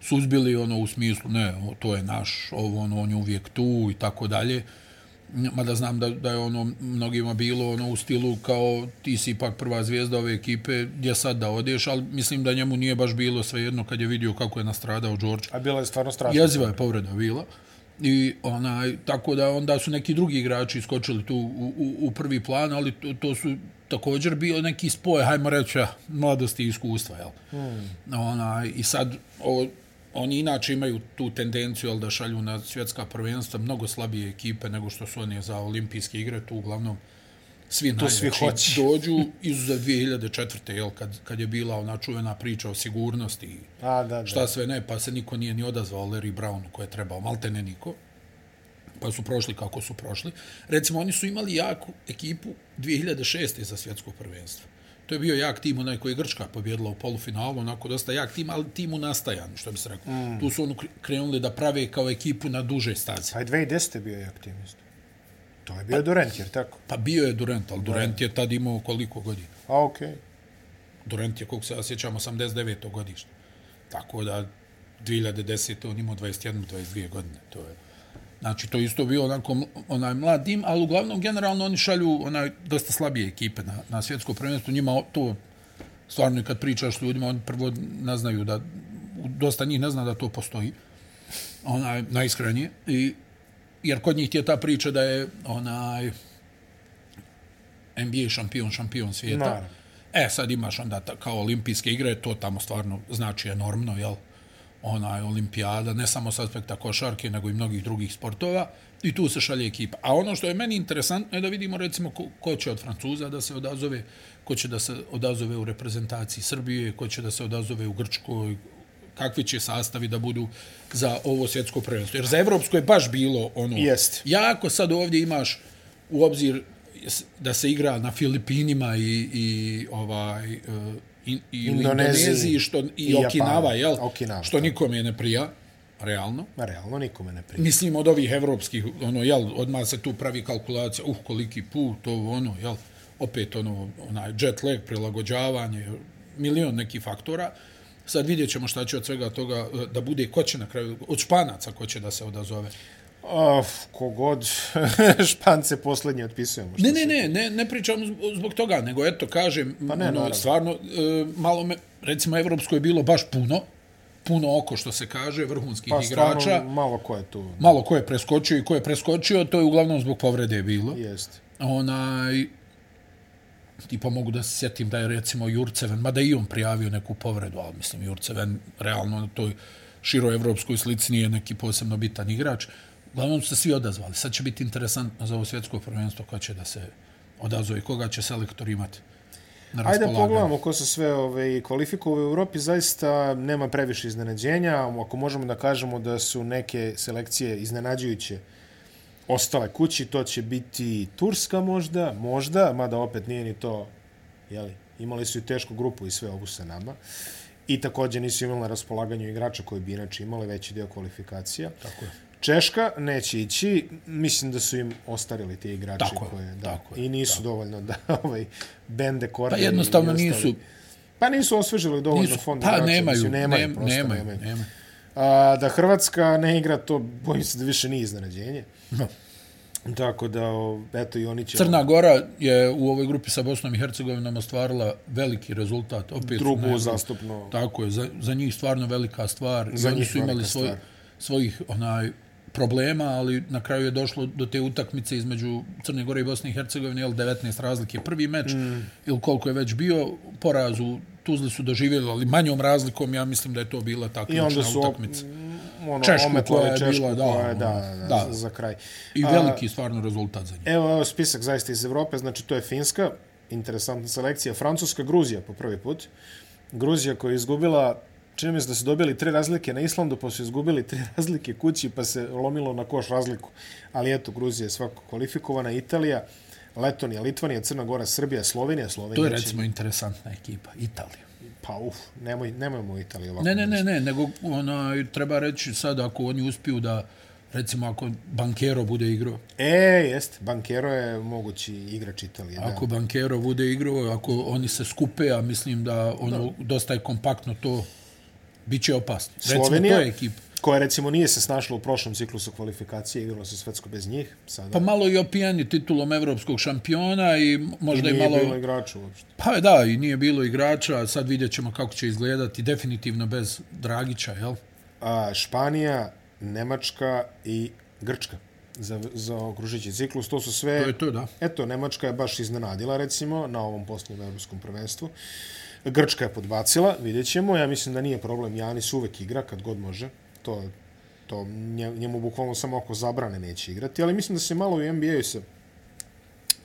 suzbili ono u smislu, ne, to je naš, ovo, ono, on je uvijek tu i tako dalje. Mada znam da, da je ono mnogima bilo ono u stilu kao ti si ipak prva zvijezda ove ekipe, gdje sad da odeš, ali mislim da njemu nije baš bilo svejedno kad je vidio kako je nastradao George. A bila je stvarno strašno. Jeziva je povreda bila. I onaj, tako da onda su neki drugi igrači iskočili tu u, u, u prvi plan, ali to, to su također bio neki spoj, hajmo reći, mladosti i iskustva, jel? Hmm. Onaj, I sad, o, oni inače imaju tu tendenciju jel, da šalju na svjetska prvenstva mnogo slabije ekipe nego što su oni za olimpijske igre, tu uglavnom svi To svi najjači hoće. dođu, izuzev 2004. Jel, kad, kad je bila ona čuvena priča o sigurnosti i A, da, da. šta sve ne, pa se niko nije ni odazvao Larry Brownu koje je trebao, malte ne niko. Pa su prošli kako su prošli. Recimo, oni su imali jaku ekipu 2006. za svjetsko prvenstvo. To je bio jak tim, onaj koji je Grčka pobjedila u polufinalu, onako dosta jak tim, ali tim u nastajanju, što bi se rekao. Mm. Tu su kre- krenuli da prave kao ekipu na duže staze. Pa i 2010. je bio jak tim isto. To je bio Durant, jer tako? Pa bio je Durant, ali Durant je tad imao koliko godina? A, okej. Okay. Durant je, koliko se ja sjećam, 89. godište. Tako da 2010. on imao 21-22 godine. To je, znači, to isto bio onako, onaj mlad tim, ali uglavnom, generalno, oni šalju onaj, dosta slabije ekipe na, na svjetsko prvenstvo. Njima to, stvarno, kad pričaš s ljudima, oni prvo ne znaju da, dosta njih ne zna da to postoji. Onaj, najiskrenije. I, jer kod njih ti je ta priča da je onaj NBA šampion, šampion svijeta. Naravno. E, sad imaš onda ta, kao olimpijske igre, to tamo stvarno znači enormno, jel? Onaj olimpijada, ne samo s aspekta košarke, nego i mnogih drugih sportova, i tu se šalje ekipa. A ono što je meni interesantno je da vidimo recimo ko, ko će od Francuza da se odazove, ko će da se odazove u reprezentaciji Srbije, ko će da se odazove u Grčkoj, kakvi će sastavi da budu za ovo svjetsko prvenstvo. Jer za Evropsko je baš bilo ono... Jest. Jako sad ovdje imaš u obzir da se igra na Filipinima i, i ovaj i, i Indoneziji, Indoneziji što, i, i Okinawa, jel? Okinawa, što nikome ne prija, realno. Ma realno nikome ne prija. Mislim od ovih evropskih, ono, jel, odmah se tu pravi kalkulacija, uh, koliki put, to ono, jel, opet ono, onaj jet lag, prilagođavanje, milion nekih faktora. Sad vidjet ćemo šta će od svega toga e, da bude, ko će na kraju, od španaca ko će da se odazove. Of, kogod špance posljednje otpisujemo. Ne, ne, ne, ne, ne pričam zbog toga, nego eto, kažem, pa ne, ono, stvarno, e, malo me, recimo, Evropsko je bilo baš puno, puno oko, što se kaže, vrhunskih pa, igrača. Stvarno, malo ko je tu. Malo ko je preskočio i ko je preskočio, to je uglavnom zbog povrede bilo. Jest. Onaj, tipa mogu da se sjetim da je recimo Jurceven, mada i on prijavio neku povredu, ali mislim Jurceven realno na toj široj evropskoj slici nije neki posebno bitan igrač. Uglavnom su se svi odazvali. Sad će biti interesantno za ovo svjetsko prvenstvo ko će da se odazove i koga će selektor imati. Ajde pogledamo ko su sve ove, kvalifikove u Europi. Zaista nema previše iznenađenja. Ako možemo da kažemo da su neke selekcije iznenađujuće ostale kući, to će biti Turska možda, možda, mada opet nije ni to, jeli, imali su i tešku grupu i sve ovu sa nama. I također nisu imali na raspolaganju igrača koji bi inače imali veći dio kvalifikacija. Tako je. Češka neće ići, mislim da su im ostarili ti igrači tako, koje da tako, i nisu tako. dovoljno da ovaj bende korne. Pa jednostavno nisu pa nisu osvežili dovoljno nisu, fond pa igrača, nemaju, mislim, nemaju, nemaju, nemaju, nemaju. nemaju. A, da Hrvatska ne igra to, bojim se da više nije iznenađenje. No. Tako da, eto, i oni će... Crna Gora je u ovoj grupi sa Bosnom i Hercegovinom ostvarila veliki rezultat. Opet Drugu ne, zastupno. Tako je, za, za njih stvarno velika stvar. Za I oni su imali svoj, svojih onaj, problema, ali na kraju je došlo do te utakmice između Crne Gore i Bosne i Hercegovine, jel 19 razlike prvi meč, mm. ili koliko je već bio poraz u Tuzli su doživjeli, ali manjom razlikom, ja mislim da je to bila ta ključna utakmica. Su ono, Češku koja je Češku, bila, da, koja je, da, da, da, za kraj. I veliki A, stvarno rezultat za njih. Evo, evo spisak zaista iz Evrope, znači to je Finska, interesantna selekcija, Francuska, Gruzija po prvi put. Gruzija koja je izgubila čini mi se da su dobili tri razlike na Islandu, pa su izgubili tri razlike kući, pa se lomilo na koš razliku. Ali eto, Gruzija je svako kvalifikovana, Italija, Letonija, Litvanija, Crna Gora, Srbija, Slovenija, Slovenija. To je recimo će... interesantna ekipa, Italija. Pa uf, nemoj, nemojmo u Italiji ovako. Ne, ne, ne, ne, nego ona, treba reći sad ako oni uspiju da, recimo ako Bankero bude igrao. E, jest, Bankero je mogući igrač Italije. Ako da. Bankero bude igrao, ako oni se skupe, a mislim da ono da. dosta je kompaktno to Biće opasno. Slovenija, to je ekipa. koja recimo nije se snašla u prošlom ciklusu kvalifikacije, igrala se svetsko bez njih. Sada. Pa malo i opijani titulom evropskog šampiona i možda I, i malo... nije bilo igrača uopšte. Pa da, i nije bilo igrača, sad vidjet ćemo kako će izgledati, definitivno bez Dragića, jel? A, Španija, Nemačka i Grčka za, za okružići ciklus. To su sve... To je to, da. Eto, Nemačka je baš iznenadila, recimo, na ovom posljednom evropskom prvenstvu. Grčka je podbacila, vidjet ćemo. Ja mislim da nije problem. Janis uvek igra kad god može. To, to njemu bukvalno samo oko zabrane neće igrati. Ali mislim da se malo u NBA-u se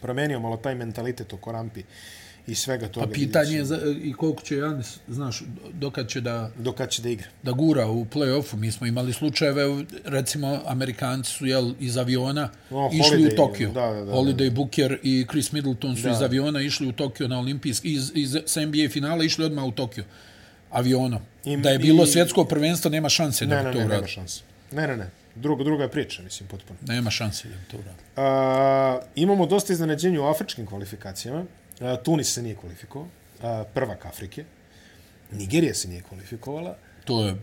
promenio malo taj mentalitet oko rampi i svega toga. Pa pitanje je za, i koliko će Janis, znaš, dokad će da... Dokad će da igra. Da gura u play-offu. Mi smo imali slučajeve, recimo, Amerikanci su jel, iz aviona no, išli Holiday, u Tokio. Da, da, da, Holiday da. Booker i Chris Middleton su da. iz aviona išli u Tokio na olimpijski, iz, iz NBA finala išli odmah u Tokio avionom. I, da je bilo i... svjetsko prvenstvo, nema šanse ne, da ne, to uradi. Ne, nema šanse. Ne, ne, ne. Druga, druga priča, mislim, potpuno. Nema šanse da to uradi. Uh, imamo dosta iznenađenja u afričkim kvalifikacijama. Tunis se nije kvalifikovao, prvak Afrike. Nigerija se nije kvalifikovala. To je,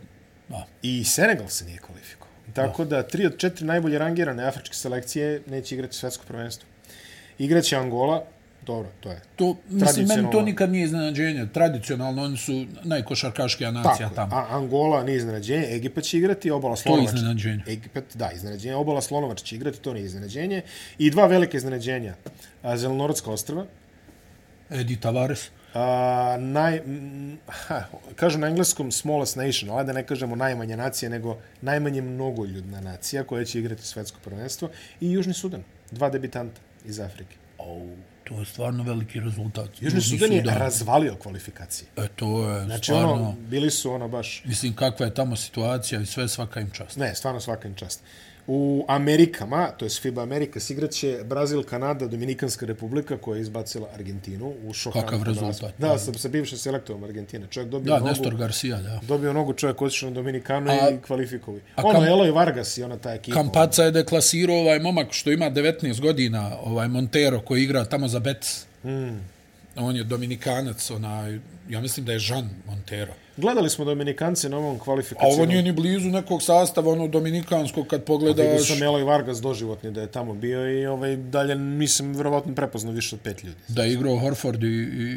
da. I Senegal se nije kvalifikovao. Tako da. da tri od četiri najbolje rangirane afričke selekcije neće igrati svetsko prvenstvo. Igraće Angola, dobro, to je. To, mislim, meni to nikad nije iznenađenje. Tradicionalno, oni su najkošarkaškija nacija Tako, tamo. A Angola nije iznenađenje, Egipat će igrati, obala Slonovač. To je iznenađenje. Egipat, da, iznenađenje. Obala Slonovač će igrati, to nije iznenađenje. I dva velike iznenađenja. Zelenorodska ostrava, Edi Tavares. A, naj, ha, kažu na engleskom smallest nation, ali da ne kažemo najmanje nacije, nego najmanje mnogoljudna nacija koja će igrati svetsko prvenstvo. I Južni Sudan, dva debitanta iz Afrike. Oh, to je stvarno veliki rezultat. Južni Sudan je razvalio kvalifikacije. E, to je Znači, stvarno... ono, bili su ono baš... Mislim, kakva je tamo situacija i sve svaka im čast. Ne, stvarno svaka im čast. U Amerikama, to je FIBA Amerika, igraće Brazil, Kanada, Dominikanska republika koja je izbacila Argentinu u šokantnom Kakav rezultat. Da, sa, sa bivšim selektorom Argentine. Čovjek dobio Da, nogu, Nestor Garcia, da. dobio nogu čovjek otišao na Dominikanu A- i kvalifikovi. a Ono, kam- Eloy Vargas i ona ta ekipa. Kampaca je deklasirao ovaj momak što ima 19 godina, ovaj Montero koji igra tamo za Betis. Mm. On je Dominikanac, onaj, ja mislim da je Jean Montero. Gledali smo Dominikance na ovom A kvalifikacijom. ovo nije ni blizu nekog sastava, ono dominikanskog, kad Vidio pogledaš... sam Eloy Vargas doživotni da je tamo bio i ovaj, dalje nisam vjerovatno prepoznao više od pet ljudi. Da je igrao Horford i, i,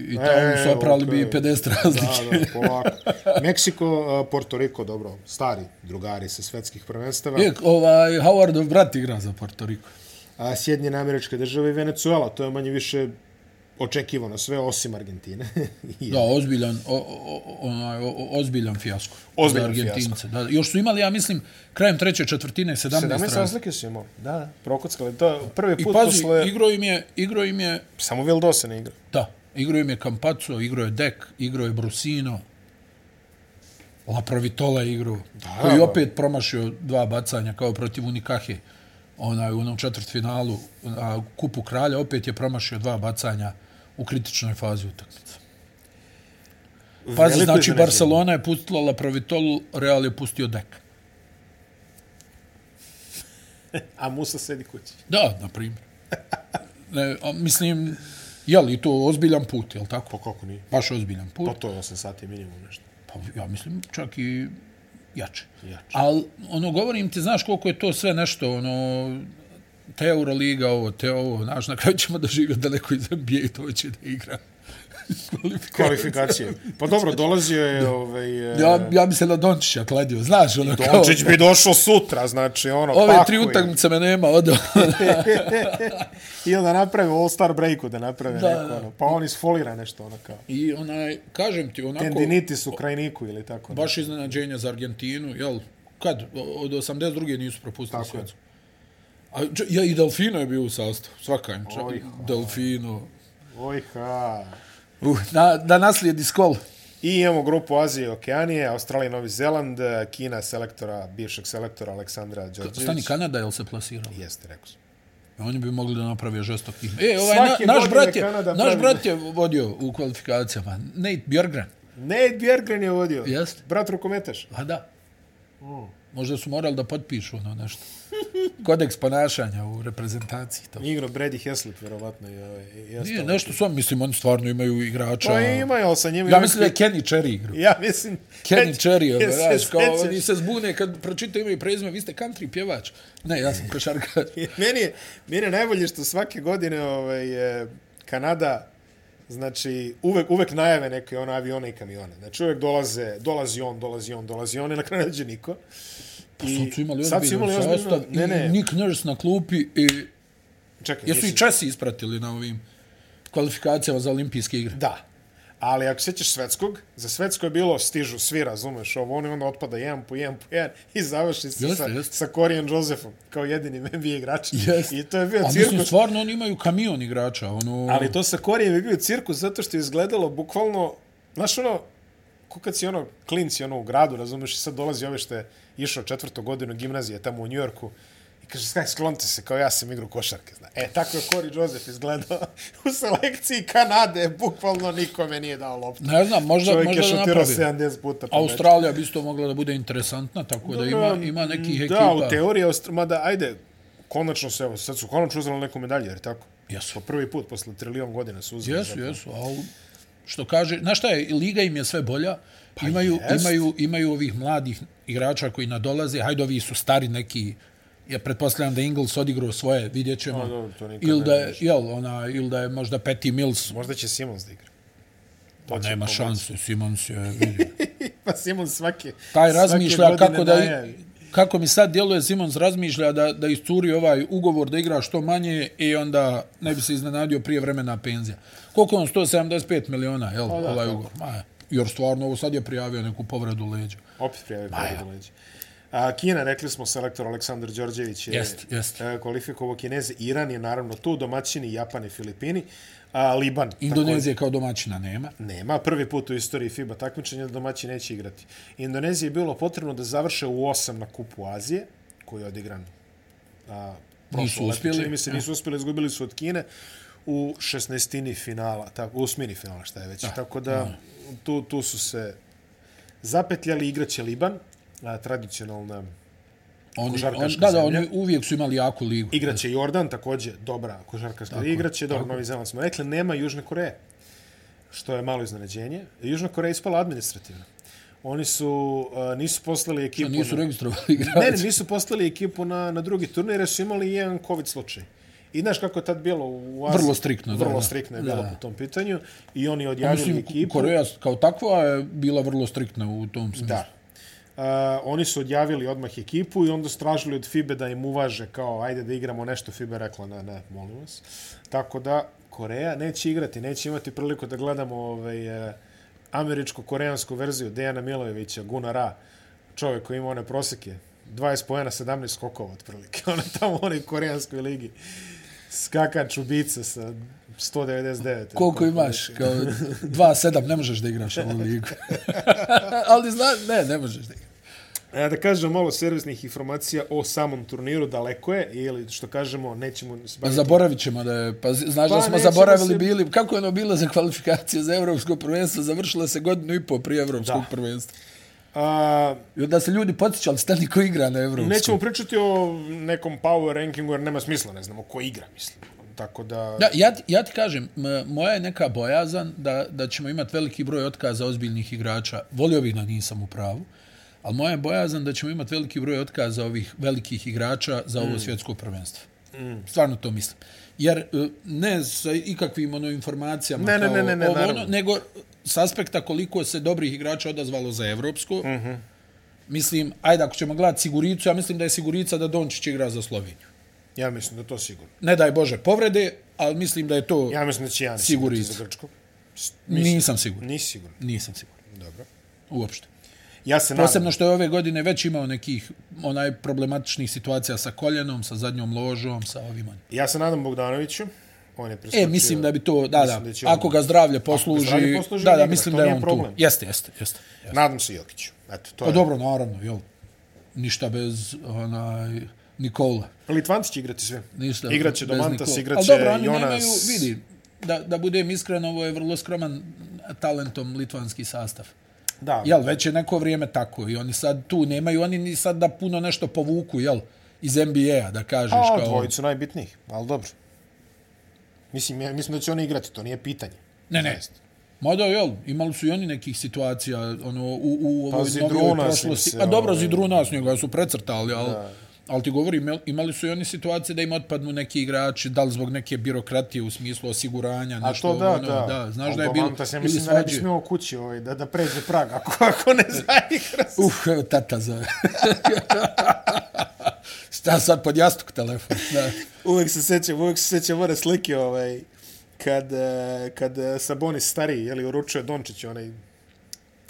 i E, tamo soprali bi okej. 50 Da, razlike. da, polako. Meksiko, Porto Riko, dobro, stari drugari sa svetskih prvenstava. Je, ovaj, Howardov brat igra za Porto Riko. a Sjedinjene američke države i Venezuela. To je manje više očekivano sve osim Argentine. I- Da, ozbiljan, o, o, o, onaj, o, o, ozbiljan fijasko. Ozbiljan Argentince. Da, još su imali, ja mislim, krajem treće četvrtine 17, 17 razlike. razlike su imali. Da, da, prokockali. To prvi I put pazi, posle... igro im je, igro im je, Samo Vildosa ne igra. da, igro im je Campazzo, igro je Dek, igro je Brusino, Laprovitola je igro, Da, koji da. opet promašio dva bacanja kao protiv Unikahe, onaj, u onom četvrtfinalu, a kupu kralja, opet je promašio dva bacanja u kritičnoj fazi utakmice. Pazi, Veliko znači. Barcelona je pustila Laprovitolu, Real je pustio Dek. A Musa sedi kući. Da, na primjer. Ne, a, mislim, je li to ozbiljan put, je li tako? Pa kako nije? Baš ozbiljan put. Pa to je 8 sati minimum nešto. Pa ja mislim čak i jače. Jače. Ali, ono, govorim ti, znaš koliko je to sve nešto, ono, te Euroliga, ovo, te ovo, znaš, na kraju ćemo da neko iz NBA to će da igra. Kvalifikacije. Pa dobro, dolazio je ovaj... e, Ja, ja bi se na Dončića kladio, znaš, ono kao... Dončić bi došao sutra, znači ono... Ove pakuj. tri utakmice me nema, odo. I onda naprave All-Star breaku da naprave Da, neko, ono. Pa on isfolira nešto, ono kao. I onaj, kažem ti, onako... Tendinitis u krajniku ili tako. baš iznenađenje za Argentinu, jel? Kad? Od 82. nisu propustili svjetsku. A, ja, i Delfino je bio u sastavu, svaka im čak. Delfino. Oj, ha. Uh, na, da naslijedi skol. I imamo grupu Azije i Okeanije, Australija i Novi Zeland, Kina selektora, bivšeg selektora Aleksandra Đorđević. Stani Kanada, jel se plasirao? Jeste, rekao sam. Oni bi mogli da naprave žestok tim. E, ovaj, na, naš, brat je, naš pravi- brat je vodio u kvalifikacijama. Nate Björgren. Nate Bjergren je vodio. Jeste. Brat rukometaš. A da. Možda su morali da potpišu ono nešto. Kodeks ponašanja u reprezentaciji. To. Igro Brady Heslip, vjerovatno. Ovaj, i Nije, nešto su, mislim, oni stvarno imaju igrača. Pa imaju, ali sa njima... Ja mislim da je Kenny Cherry igrao. Ja mislim... Kenny Cherry, ono, Jel se znaš, kao oni se zbune kad pročitaju ime i prezime, vi ste country pjevač. Ne, ja sam košarkaš. meni, je, meni je najbolje što svake godine ovaj, e, Kanada znači uvek, uvek najave neke one avione i kamione. Znači uvek dolaze, dolazi on, dolazi on, dolazi on i na kraju neđe niko. Sad su imali sad su imali ozbiljno- sastav ne, ne. i Nick Nurse na klupi i Čekaj, jesu i mislim- Česi ispratili na ovim kvalifikacijama za olimpijske igre. Da. Ali ako sećaš svetskog, za svetsko je bilo stižu svi, razumeš, ovo, oni onda otpada jedan po jedan po jedan i završi se Jeste, sa, jeste. sa Korijan Josephom kao jedinim NBA igračem. Jest. I to je bio A mislim, cirkus. stvarno oni imaju kamion igrača. Ono... Ali to sa Korijem je bio cirkus zato što je izgledalo bukvalno, znaš ono, ko kad si ono klinci ono u gradu, razumeš, i sad dolazi ove što je išao četvrtu godinu gimnazije tamo u Njujorku i kaže, skaj, sklonite se, kao ja sam igru košarke. Zna. E, tako je Kori Joseph izgledao u selekciji Kanade, bukvalno nikome nije dao loptu. Ne znam, možda, Čovjek možda da napravi. 70 puta po meču. Australija bi isto mogla da bude interesantna, tako da ima, ima nekih da, ekipa. u teoriji, mada, ajde, konačno se, evo, sad su konačno uzeli neku medalju, jer tako? Jesu. Po prvi put, posle trilion godina su uzeli. Jesu, jesu, ali što kaže, znaš šta je, liga im je sve bolja, pa imaju, jest. imaju, imaju ovih mladih igrača koji nadolaze, hajde ovi su stari neki, ja pretpostavljam da Ingles odigrao svoje, vidjet ćemo. A, dobro, to ili da je, jel, ona, ili da je možda Patty Mills, Možda će Simons da igra. pa nema pomoći. šanse, Simons je, vidi. pa Simons svake Taj svake razmišlja godine kako da, najavi. kako mi sad djeluje Simons razmišlja da, da iscuri ovaj ugovor da igra što manje i onda ne bi se iznenadio prije vremena penzija. Koliko on 175 miliona, jel, o, da, ovaj ugovor? Ma, jer stvarno ovo sad je prijavio neku povredu leđa. Opet prijavio povredu leđa. A, Kina, rekli smo, selektor Aleksandar Đorđević je jest, jest. E, kvalifikovao Kineze. Iran je naravno tu, domaćini, Japan i Filipini. A, Liban. Indonezije kao domaćina nema. Nema. Prvi put u istoriji FIBA takmičenja da domaći neće igrati. Indoneziji je bilo potrebno da završe u osam na kupu Azije, koji je odigran a, nisu uspjeli. Mi se nisu uspjeli, izgubili su od Kine u šestnestini finala, tako, u osmini finala, šta je već. Da. Tako da, tu, tu su se zapetljali, igraće Liban, a, tradicionalna oni, on, da, da, oni uvijek su imali jaku ligu. Igraće Jordan, također dobra košarkaška liga. Igraće, dobro, Novi Zeland smo rekli, nema Južne Koreje, što je malo iznenađenje. Južna Koreja je ispala administrativno. Oni su, uh, nisu poslali ekipu... Što nisu registrovali igrače? Ne, nisu poslali ekipu na, na drugi turnir, jer su imali jedan COVID slučaj. I znaš kako je tad bilo u Aziji? Vrlo striktno. Vrlo da, striktno je bilo da. po tom pitanju. I oni odjavili mislim, ekipu. Koreja kao takva je bila vrlo striktna u tom smislu. Da. Uh, oni su odjavili odmah ekipu i onda stražili od FIBE da im uvaže kao ajde da igramo nešto. FIBE rekla ne, ne, molim vas. Tako da Koreja neće igrati, neće imati priliku da gledamo ovaj, uh, američko-koreansku verziju Dejana Milojevića, Guna Ra, čovjek koji ima one proseke, 20 pojena, 17 skokova otprilike. Ona tamo u onoj koreanskoj ligi. Skakač ubica sa 199. Koliko imaš? Kao 2-7 ne možeš da igraš ovu ligu. Ali zna, ne, ne možeš da igraš. E, da kažem malo servisnih informacija o samom turniru, daleko je, ili što kažemo, nećemo... Pa zaboravit ćemo da je, pa znaš pa, da smo zaboravili se... bili, kako je ono bilo za kvalifikacije za evropsko prvenstvo, završilo se godinu i po prije evropskog da. prvenstva. A, I onda se ljudi podsjećali, stani ko igra na evropskom. Nećemo pričati o nekom power rankingu, jer nema smisla, ne znamo ko igra, mislim. Tako da... da ja, ja ti kažem, moja je neka bojazan da, da ćemo imati veliki broj otkaza ozbiljnih igrača. Volio bih da nisam u pravu. Ali moja je bojazan da ćemo imati veliki broj otkaza ovih velikih igrača za ovo mm. svjetsko prvenstvo. Mm. Stvarno to mislim. Jer e, ne sa ikakvim ono, informacijama ne, kao ne, ne, ne, ovo, ono, nego s aspekta koliko se dobrih igrača odazvalo za Evropsko. -hmm. Mislim, ajde, ako ćemo gledati Siguricu, ja mislim da je Sigurica da Dončić igra za Sloveniju. Ja mislim da to sigurno. Ne daj Bože povrede, ali mislim da je to Ja mislim da će Janis Sigurica za Grčko. Mislim, Nisam siguran. Nisi siguran? Nisam siguran. Dobro. Uopšte. Ja se Posebno nadam. što je ove godine već imao nekih onaj problematičnih situacija sa koljenom, sa zadnjom ložom, sa ovim. Ja se nadam Bogdanoviću. On je e, mislim da bi to, da, da, da ako ga zdravlje posluži, zdravlje posluži da, da, mislim da je on problem. tu. Jeste, jeste, jeste. jeste. Nadam se Jokiću. Eto, to pa je... dobro, naravno, jel. Ništa bez onaj Nikola. Litvanci će igrati sve. Ništa. Igraće Domantas, igraće dobro, oni Jonas... nemaju, vidi, da, da budem iskren, ovo je vrlo skroman talentom litvanski sastav. Da. Jel, već je neko vrijeme tako i oni sad tu nemaju, oni ni sad da puno nešto povuku, jel, iz NBA-a, da kažeš A, kao... Dvojicu najbitnijih, ali dobro. Mislim, ja, mislim da će oni igrati, to nije pitanje. Ne, ne. Mada, jel, imali su i oni nekih situacija, ono, u, u pa, ovoj novoj prošlosti. Se, A dobro, ovaj... Zidruna s njega su precrtali, ali... Da. Ali ti govori, imali su i oni situacije da im otpadnu neki igrači, da li zbog neke birokratije u smislu osiguranja, nešto. A to da, ono, da. da. Znaš da je bilo... Ja mislim da ne bi smio kući ovaj, da, da pređe prag, ako, ako ne zaigra se. Uf, tata zove. šta sad pod jastuk telefon. Da. uvijek se sećam, uvijek se sećam one slike ovaj, kad, eh, kad Sabonis stariji, jeli, uručuje Dončić, onaj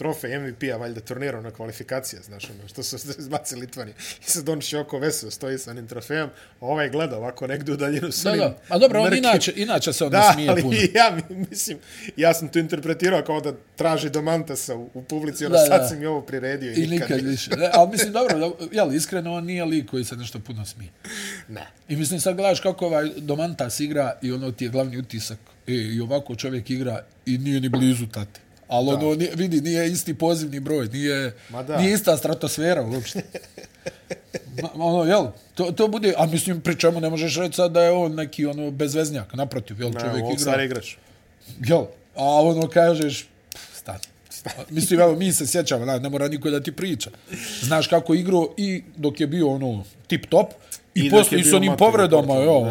trofej MVP-a, valjda turnirao na kvalifikacije, znaš, ono, što su izbacili Litvani. I sad on će oko veseo, stoji sa onim trofejom, a ovaj gleda ovako negdje u daljinu s da, da. A dobro, on inače, inače se on da, smije puno. Da, ja mislim, ja sam to interpretirao kao da traži do Mantasa u, u publici, ono, da, sad si mi ovo priredio i, I nikad, nikad više. Ne, ali mislim, dobro, da, jel, iskreno, on nije lik koji se nešto puno smije. Ne. I mislim, sad gledaš kako ovaj Domantas igra i ono ti je glavni utisak. E, I ovako čovjek igra i nije ni blizu tate. Ali ono, nije, vidi, nije isti pozivni broj, nije, nije ista stratosfera uopšte. Ma, ono, jel, to, to bude, a mislim, pri čemu ne možeš reći sad da je on neki ono bezveznjak, naprotiv, jel, čovjek igra. Ne, igrač. Jel, a ono kažeš, stani. Mislim, evo, mi se sjećamo, ne, ne mora niko da ti priča. Znaš kako igro i dok je bio ono tip top i, I poslije s onim povredama, jo,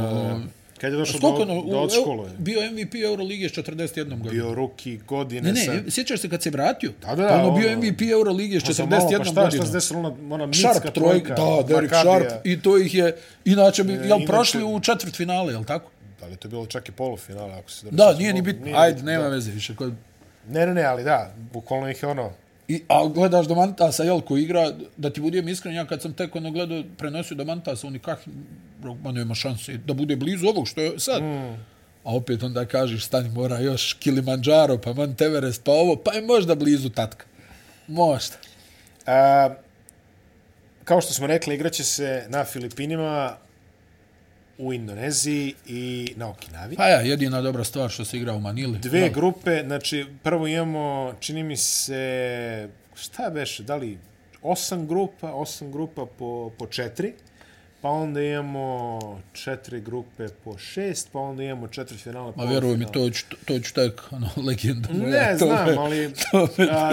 Kad je došao do, ono, do od škole? Bio MVP Euroligije s 41. godinom. Bio ruki godine ne, ne, sa... Sjećaš se kad se vratio? Da, da, pa ono, da. Ono bio MVP Euroligije s 41. godinom. Pa šta, godinu. šta se desilo? Ona, ona mitska Sharp, trojka. Da, Derek Sharp. I to ih je... Inače, bi, jel prošli u četvrt finale, jel tako? Da li to je bilo čak i polufinale, ako se... Da, da nije ni bitno. Ajde, nema da. veze više. Ne, ne, ne, ali da. Bukvalno ih je ono... I, a gledaš Domantasa, jel, ko igra, da ti budem iskren, ja kad sam tek ono gledao, prenosio Domantasa, on nikak, ma nema šanse da bude blizu ovog što je sad. Mm. A opet onda kažeš, stani, mora još Kilimanjaro, pa Mount Everest, pa ovo, pa je možda blizu tatka. Možda. A, kao što smo rekli, igraće se na Filipinima, u Indoneziji i na Okinavi. Pa ja, jedina dobra stvar što se igra u Manili. Dve Da. grupe, znači prvo imamo, čini mi se, šta beše, da li osam grupa, osam grupa po, po četiri, pa onda imamo četiri grupe po šest, pa onda imamo četiri finale. Ma vjeruj mi, to ću, to ću tek, ono, legenda. Ne, to znam, me- ali... to me- A,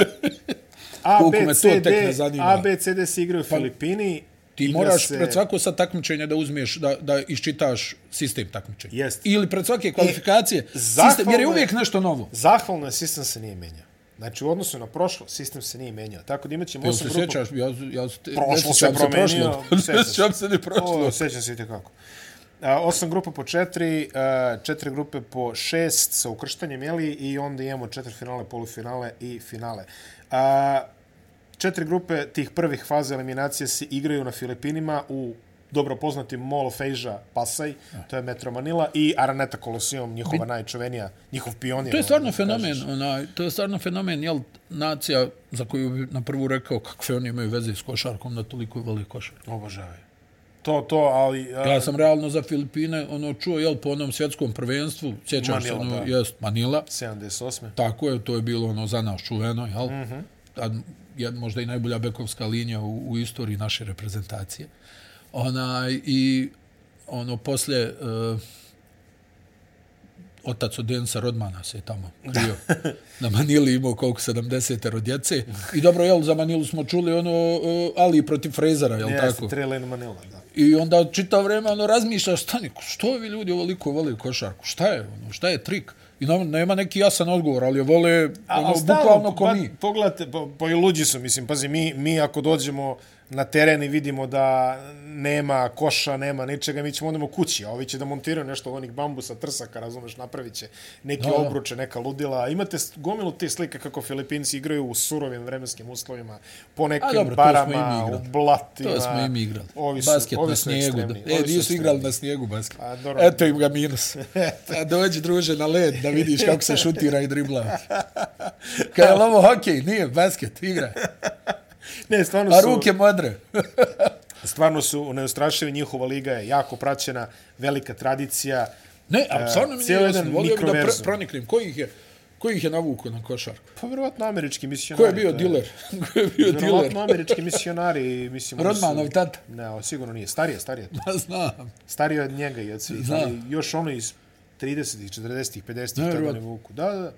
A, B, C, D. A, B, C, D se igraju u Filipini. Ti igra moraš se- pred svako sad takmičenje da uzmeš, da, da iščitaš sistem takmičenja. Jest. Ili pred svake kvalifikacije, E, sistem, jer je uvijek nešto novo. Zahvalno je, sistem se nije menjao. Znači, u odnosu na prošlo, sistem se nije menjao. Tako da imat ćemo osam se grupa. sjećaš? Ja, ja, te, Prošlo se promenio, sjećam Ne se. sjećam se ni prošlog. O, sjećam se i tekako. A, osam grupa po četiri, a, četiri grupe po šest sa ukrštanjem, jeli, i onda imamo četiri finale, polufinale i finale. A, četiri grupe tih prvih faza eliminacije se igraju na Filipinima u dobro poznatim Mall of Asia Pasaj, to je Metro Manila, i Araneta Colosseum, njihova najčuvenija, njihov pionir. To je stvarno da fenomen, onaj, to je stvarno fenomen, jel, nacija za koju bi na prvu rekao kakve oni imaju veze s košarkom, da toliko voli košarku. Obožavaju. To, to, ali... a, Ja sam realno za Filipine ono čuo, jel, po onom svjetskom prvenstvu, sjećam se, Manila, ono, da. jest, Manila, 78. Tako je, to je bilo ono za nas čuveno, jel? Mm. -hmm. Je možda i najbolja bekovska linija u, u istoriji naše reprezentacije. Onaj, I ono, poslije, uh, otac od Densa Rodmana se je tamo krio. Na Manili imao koliko 70 djece. I dobro, jel, za Manilu smo čuli ono, uh, Ali protiv Frezera, jel Jeste, tako? Trailer Manila, da. I onda čitav vreme ono razmišljaš, stani, što ovi ljudi ovoliko vole košarku? Šta je ono? Šta je trik? I nema, nema neki jasan odgovor, ali je vole ono, bukvalno ko mi. Pogledajte, pa, pa i luđi su, mislim, pazi, mi, mi ako dođemo na teren i vidimo da nema koša, nema ničega, mi ćemo ondemo kući, a ovi će da montiraju nešto od onih bambusa, trsaka, razumeš, napravit će neke Da, obruče, neka ludila. Imate gomilu te slike kako Filipinci igraju u surovim vremenskim uslovima, po nekim dobro, barama, u blatima. To smo i mi igrali. Ovi su, basket ovi na su snijegu. ekstremni, Da. E, ovi nisu igrali na snijegu basket. A, dobro. Eto im ga minus. A dođi, druže, na led da vidiš kako se šutira i dribla. Kaj je ovo hokej? Nije, basket, igra. Ne, stvarno A su... ruke modre. Stvarno su neustrašivi, njihova liga je jako praćena, velika tradicija. Ne, a stvarno mi nije cijeli jasno. Volio da mikroverzum. proniknem. Koji ih je, koji ih je navukao na košarku? Pa vjerovatno američki misionari. Ko je bio diler? Ko je bio diler? Vjerovatno američki misionari. Mislim, su- Rodmanov tata. Ne, o, sigurno nije. Starije, starije. Ma znam. Starije od njega i od svih. Znam. Ali još ono iz 30-ih, 40-ih, 50-ih, Ne, tada ne vuku. Da, da.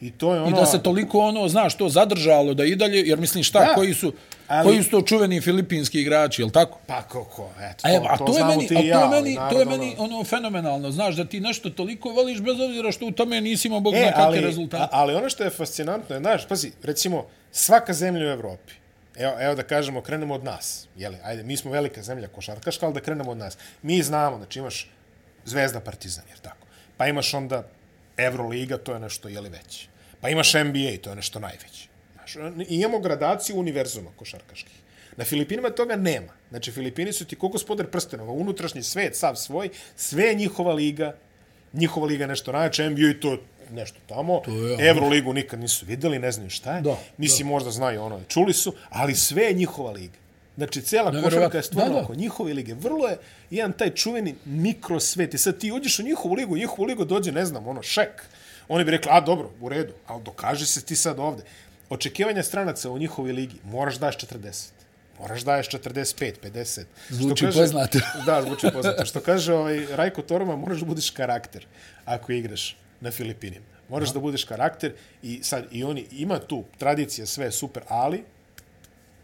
I to je ono... I da se toliko ono, znaš, to zadržalo da i dalje, jer mislim šta, Da. koji su, Ali- koji su to čuveni filipinski igrači, jel tako? Pa kako, eto, A, evo, a to, to, je meni, a to ja. je ali meni, to je meni ono fenomenalno, znaš, da ti nešto toliko voliš bez obzira što u tome nisi imao bog E, zna kakve rezultate. ali ono što je fascinantno je, znaš, pazi, recimo, svaka zemlja u Evropi, evo, evo da kažemo, krenemo od nas, jeli, ajde, mi smo velika zemlja košarkaška, ali da krenemo od nas. Mi znamo, znači imaš Zvezda Partizan, jer tako. Pa imaš onda Euroliga, to je nešto, jeli, veće. Pa imaš NBA, to je nešto najveće. Znaš, i imamo gradaciju univerzuma košarkaških. Na Filipinima toga nema. Znači, Filipini su ti ko gospodar prstenova, unutrašnji svet, sav svoj, sve je njihova liga, njihova liga je nešto najjače, NBA to je nešto tamo, To je- Euroligu nikad nisu videli, ne znaju šta je. Da, Mislim, možda znaju ono, čuli su, ali sve je njihova liga. Znači, cijela košarka je stvarno Da, da. oko njihove lige. Vrlo je jedan taj čuveni mikrosvet. I sad ti uđeš u njihovu ligu, u njihovu ligu dođe, ne znam, ono, šek. Oni bi rekli, a dobro, u redu, ali dokaži se ti sad ovde. Očekivanja stranaca u njihovoj ligi, moraš daš 40. Moraš daješ 45, 50. Zvuči Što poznato. Da, zvuči poznato. Što kaže ovaj, Rajko Torma, moraš da budeš karakter ako igraš na Filipinima. Moraš da. da budeš karakter i sad i oni ima tu tradicija sve super, ali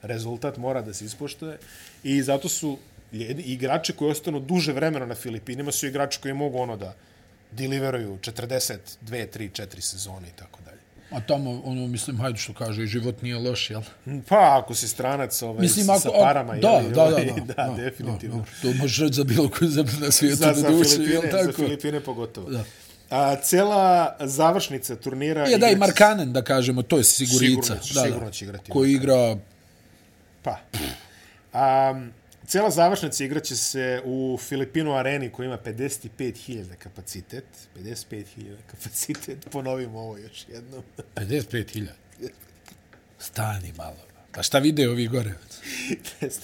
rezultat mora da se ispoštuje i zato su igrači koji ostanu duže vremena na Filipinima su igrači koji mogu ono da deliveruju 42, 3, 4 sezone i tako dalje. A tamo, ono, mislim, hajde što kaže, život nije loš, jel? Pa, ako si stranac ovaj, mislim, ako, sa parama, da, jel? Da, da, da, da, da, da, definitivno. Da, to možeš reći za bilo koju zemlju na svijetu. Za, za, duše, Filipine, tako? za Filipine pogotovo. Da. A, cela završnica turnira... Je, da, i Markanen, da kažemo, to je sigurica. Sigurno, da, sigurno će igrati. Koji igra... Pa. A, Cijela završnica igraće se u Filipinu areni koja ima 55.000 kapacitet. 55.000 kapacitet, ponovimo ovo još jednom. 55.000? Stani malo. Pa šta vide ovi gore?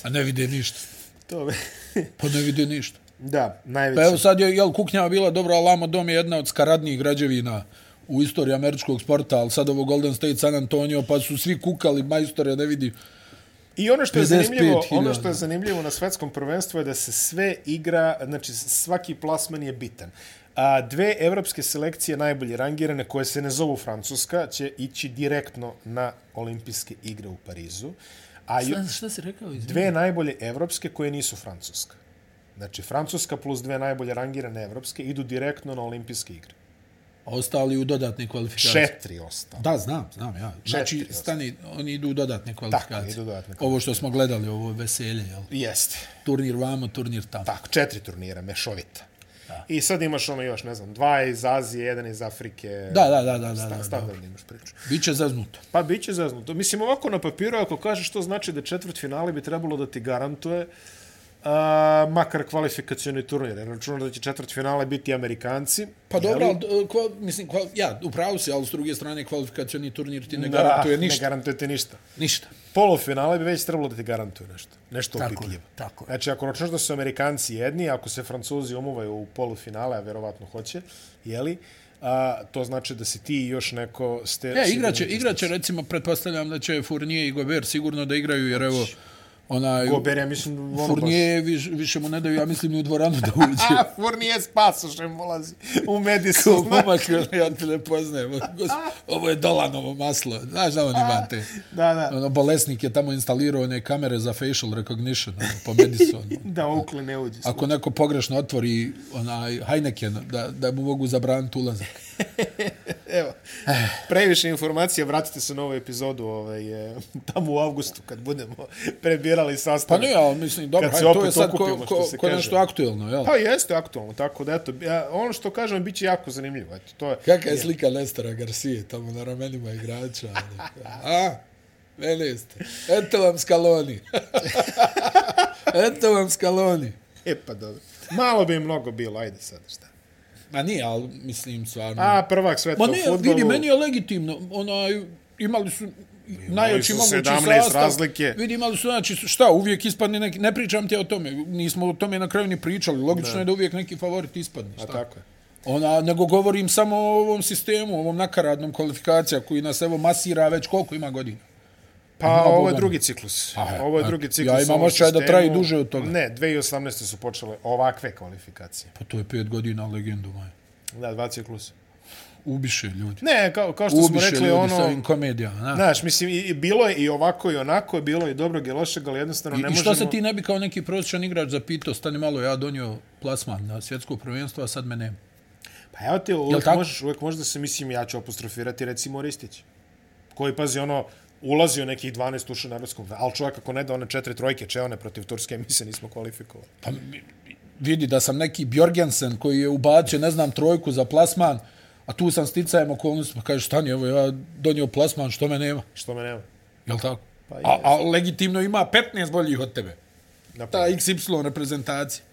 A ne vide ništa. To be. pa ne vide ništa. Da, najveće. Pa evo sad je, jel, kuknjava bila dobro, Alamo Dom je jedna od skaradnijih građevina u istoriji američkog sporta, ali sad ovo Golden State San Antonio, pa su svi kukali, majstore, ne vidi. I ono što je zanimljivo, ono što je zanimljivo na svetskom prvenstvu je da se sve igra, znači svaki plasman je bitan. A dve evropske selekcije najbolje rangirane koje se ne zovu Francuska će ići direktno na olimpijske igre u Parizu. A šta, šta si rekao? Izvim? Dve najbolje evropske koje nisu Francuska. Znači Francuska plus dve najbolje rangirane evropske idu direktno na olimpijske igre. Ostali u dodatne kvalifikacije. Četiri ostali. Da, znam, znam, ja. Znači, stani, oni idu u dodatne kvalifikacije. Tako, idu dodatne kvalifikacije. Ovo što smo gledali, ovo veselje, jel? Jeste. Turnir vamo, turnir tamo. Tako, četiri turnira, mešovita. Da. I sad imaš ono još, ne znam, dva iz Azije, jedan iz Afrike. Da, da, da, da. da, da standardno imaš priču. Biće zaznuto. Pa, biće zaznuto. Mislim, ovako na papiru, ako kažeš što znači da četvrt finale bi trebalo da ti garantuje, a, makar kvalifikacioni turnir. Računam da će četvrt finale biti Amerikanci. Pa dobro, ali, kval, mislim, kval, ja, upravo si, ali s druge strane kvalifikacioni turnir ti ne da, garantuje ništa. Ne garantuje ti ništa. Ništa. Polufinale bi već trebalo da ti garantuje nešto. Nešto tako opipljivo. Tako Znači, ako računaš da su Amerikanci jedni, ako se Francuzi umuvaju u polufinale, a verovatno hoće, jeli, a, to znači da si ti još neko... Ste, e, igraće, igraće, recimo, pretpostavljam da će Fournier i Gobert sigurno da igraju, jer evo, onaj Gober, ja mislim, ono Fournier baš... više, više mu ne daju, ja mislim, ni u dvoranu da uđe. A, Fournier s pasošem ulazi u Madison. Momak, ja te ne poznajem. Ovo je dolanovo maslo. Znaš da on ima te? Da, da. Ono, bolesnik je tamo instalirao one kamere za facial recognition ono, po Madisonu. da, ukle ne uđe. Ako neko pogrešno otvori onaj Heineken, da, da mu mogu zabraniti ulazak. Evo, previše informacija, vratite se na ovu epizodu ovaj, tamo u avgustu kad budemo prebirali sastav. Pa ne, ali mislim, dobro, hajde, to je sad ko, ko, ko nešto aktuelno, jel? Pa jeste aktuelno, tako da eto, ja, ono što kažem, bit će jako zanimljivo. Eto, to je, Kaka je slika Lestera Garcije tamo na ramenima igrača? A, mene ste. Eto vam skaloni. eto vam skaloni. E pa dobro. Malo bi mnogo bilo, ajde sad, šta. Ma nije, ali mislim stvarno... A, prvak sveta u futbolu... vidi, meni je legitimno. Onaj, imali su najveći mogući sastav. razlike. Vidi, imali su, znači, šta, uvijek ispadne neki... Ne pričam ti o tome, nismo o tome na kraju ni pričali. Logično da. je da uvijek neki favorit ispadne. Šta? A tako je. Ona, nego govorim samo o ovom sistemu, o ovom nakaradnom kvalifikacija koji nas evo masira već koliko ima godina. Pa ovo je drugi ciklus. A, ovo je drugi ciklus. Ja imam ošćaj da traji duže od toga. Ne, 2018. su počele ovakve kvalifikacije. Pa to je pet godina legendu, maj. Da, dva ciklusa. Ubiše ljudi. Ne, kao, kao što Ubiše smo rekli, ljudi ono... sa ovim komedijama. Znaš, mislim, i, bilo je i ovako i onako, je bilo i dobrog i lošeg, ali jednostavno I, ne možemo... možemo... I što se ti ne bi kao neki prosječan igrač zapitao, stani malo, ja donio plasman na svjetsko prvenstvo, a sad me nema. Pa evo ti, uvijek možeš, uvijek možeš da se, mislim, ja ću apostrofirati, recimo, Ristić. Koji, pazi, ono, ulazi u nekih 12 uša na evropskom, ali čovjek ako ne da one četiri trojke, če one protiv Turske, mi se nismo kvalifikovali. Pa vidi da sam neki Bjorgensen koji je ubacio, ne znam, trojku za plasman, a tu sam sticajem okolnosti, pa kaže, stani, evo, ja donio plasman, što me nema? Što me nema. Jel tako? Pa a, a legitimno ima 15 boljih od tebe. Ta XY reprezentacija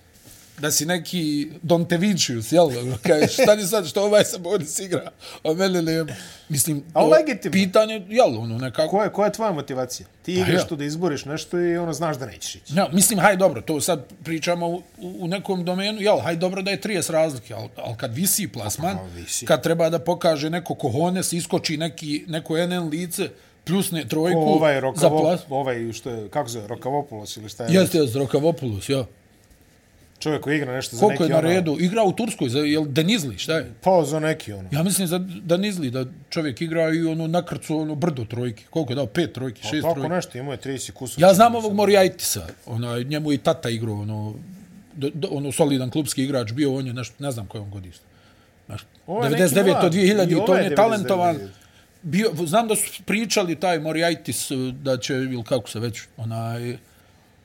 da si neki Don Tevičius, jel? Kaj, šta ni sad, što ovaj sa Boris igra? A mene ne, mislim, A legitimno. pitanje, jel, ono, nekako... Koja je, koja je tvoja motivacija? Ti pa igraš ja. tu da izboriš nešto i ono, znaš da nećeš ići. Ja, mislim, haj dobro, to sad pričamo u, u nekom domenu, jel, haj dobro da je 30 razlike, ali, al kad visi plasman, visi. kad treba da pokaže neko kohone, se iskoči neki, neko NN lice, plus ne trojku o, ovaj Rokavo, za plas... Ovaj, što je, kako zove, Rokavopulos ili šta je? Jeste, jeste, Rokavopulos, ja. Čovjek koji igra nešto za Koliko neki je na ono- redu? Igra u Turskoj, za, jel Denizli, šta je? Pa za neki ono. Ja mislim za Denizli, da čovjek igra i ono nakrcu ono brdo trojke. Koliko je dao? Pet trojki, šest Tako trojki. nešto, imao je 30 kusur. Ja znam ovog Morijaitisa, ona, njemu i tata igrao, ono, do, do, ono solidan klubski igrač, bio on je nešto, ne znam kojom godištu. Znaš, Ovo je neki 99 mlad. od 2000 I to on je je talentovan. 99. Bio, znam da su pričali taj Moriaitis da će, ili kako se već, onaj,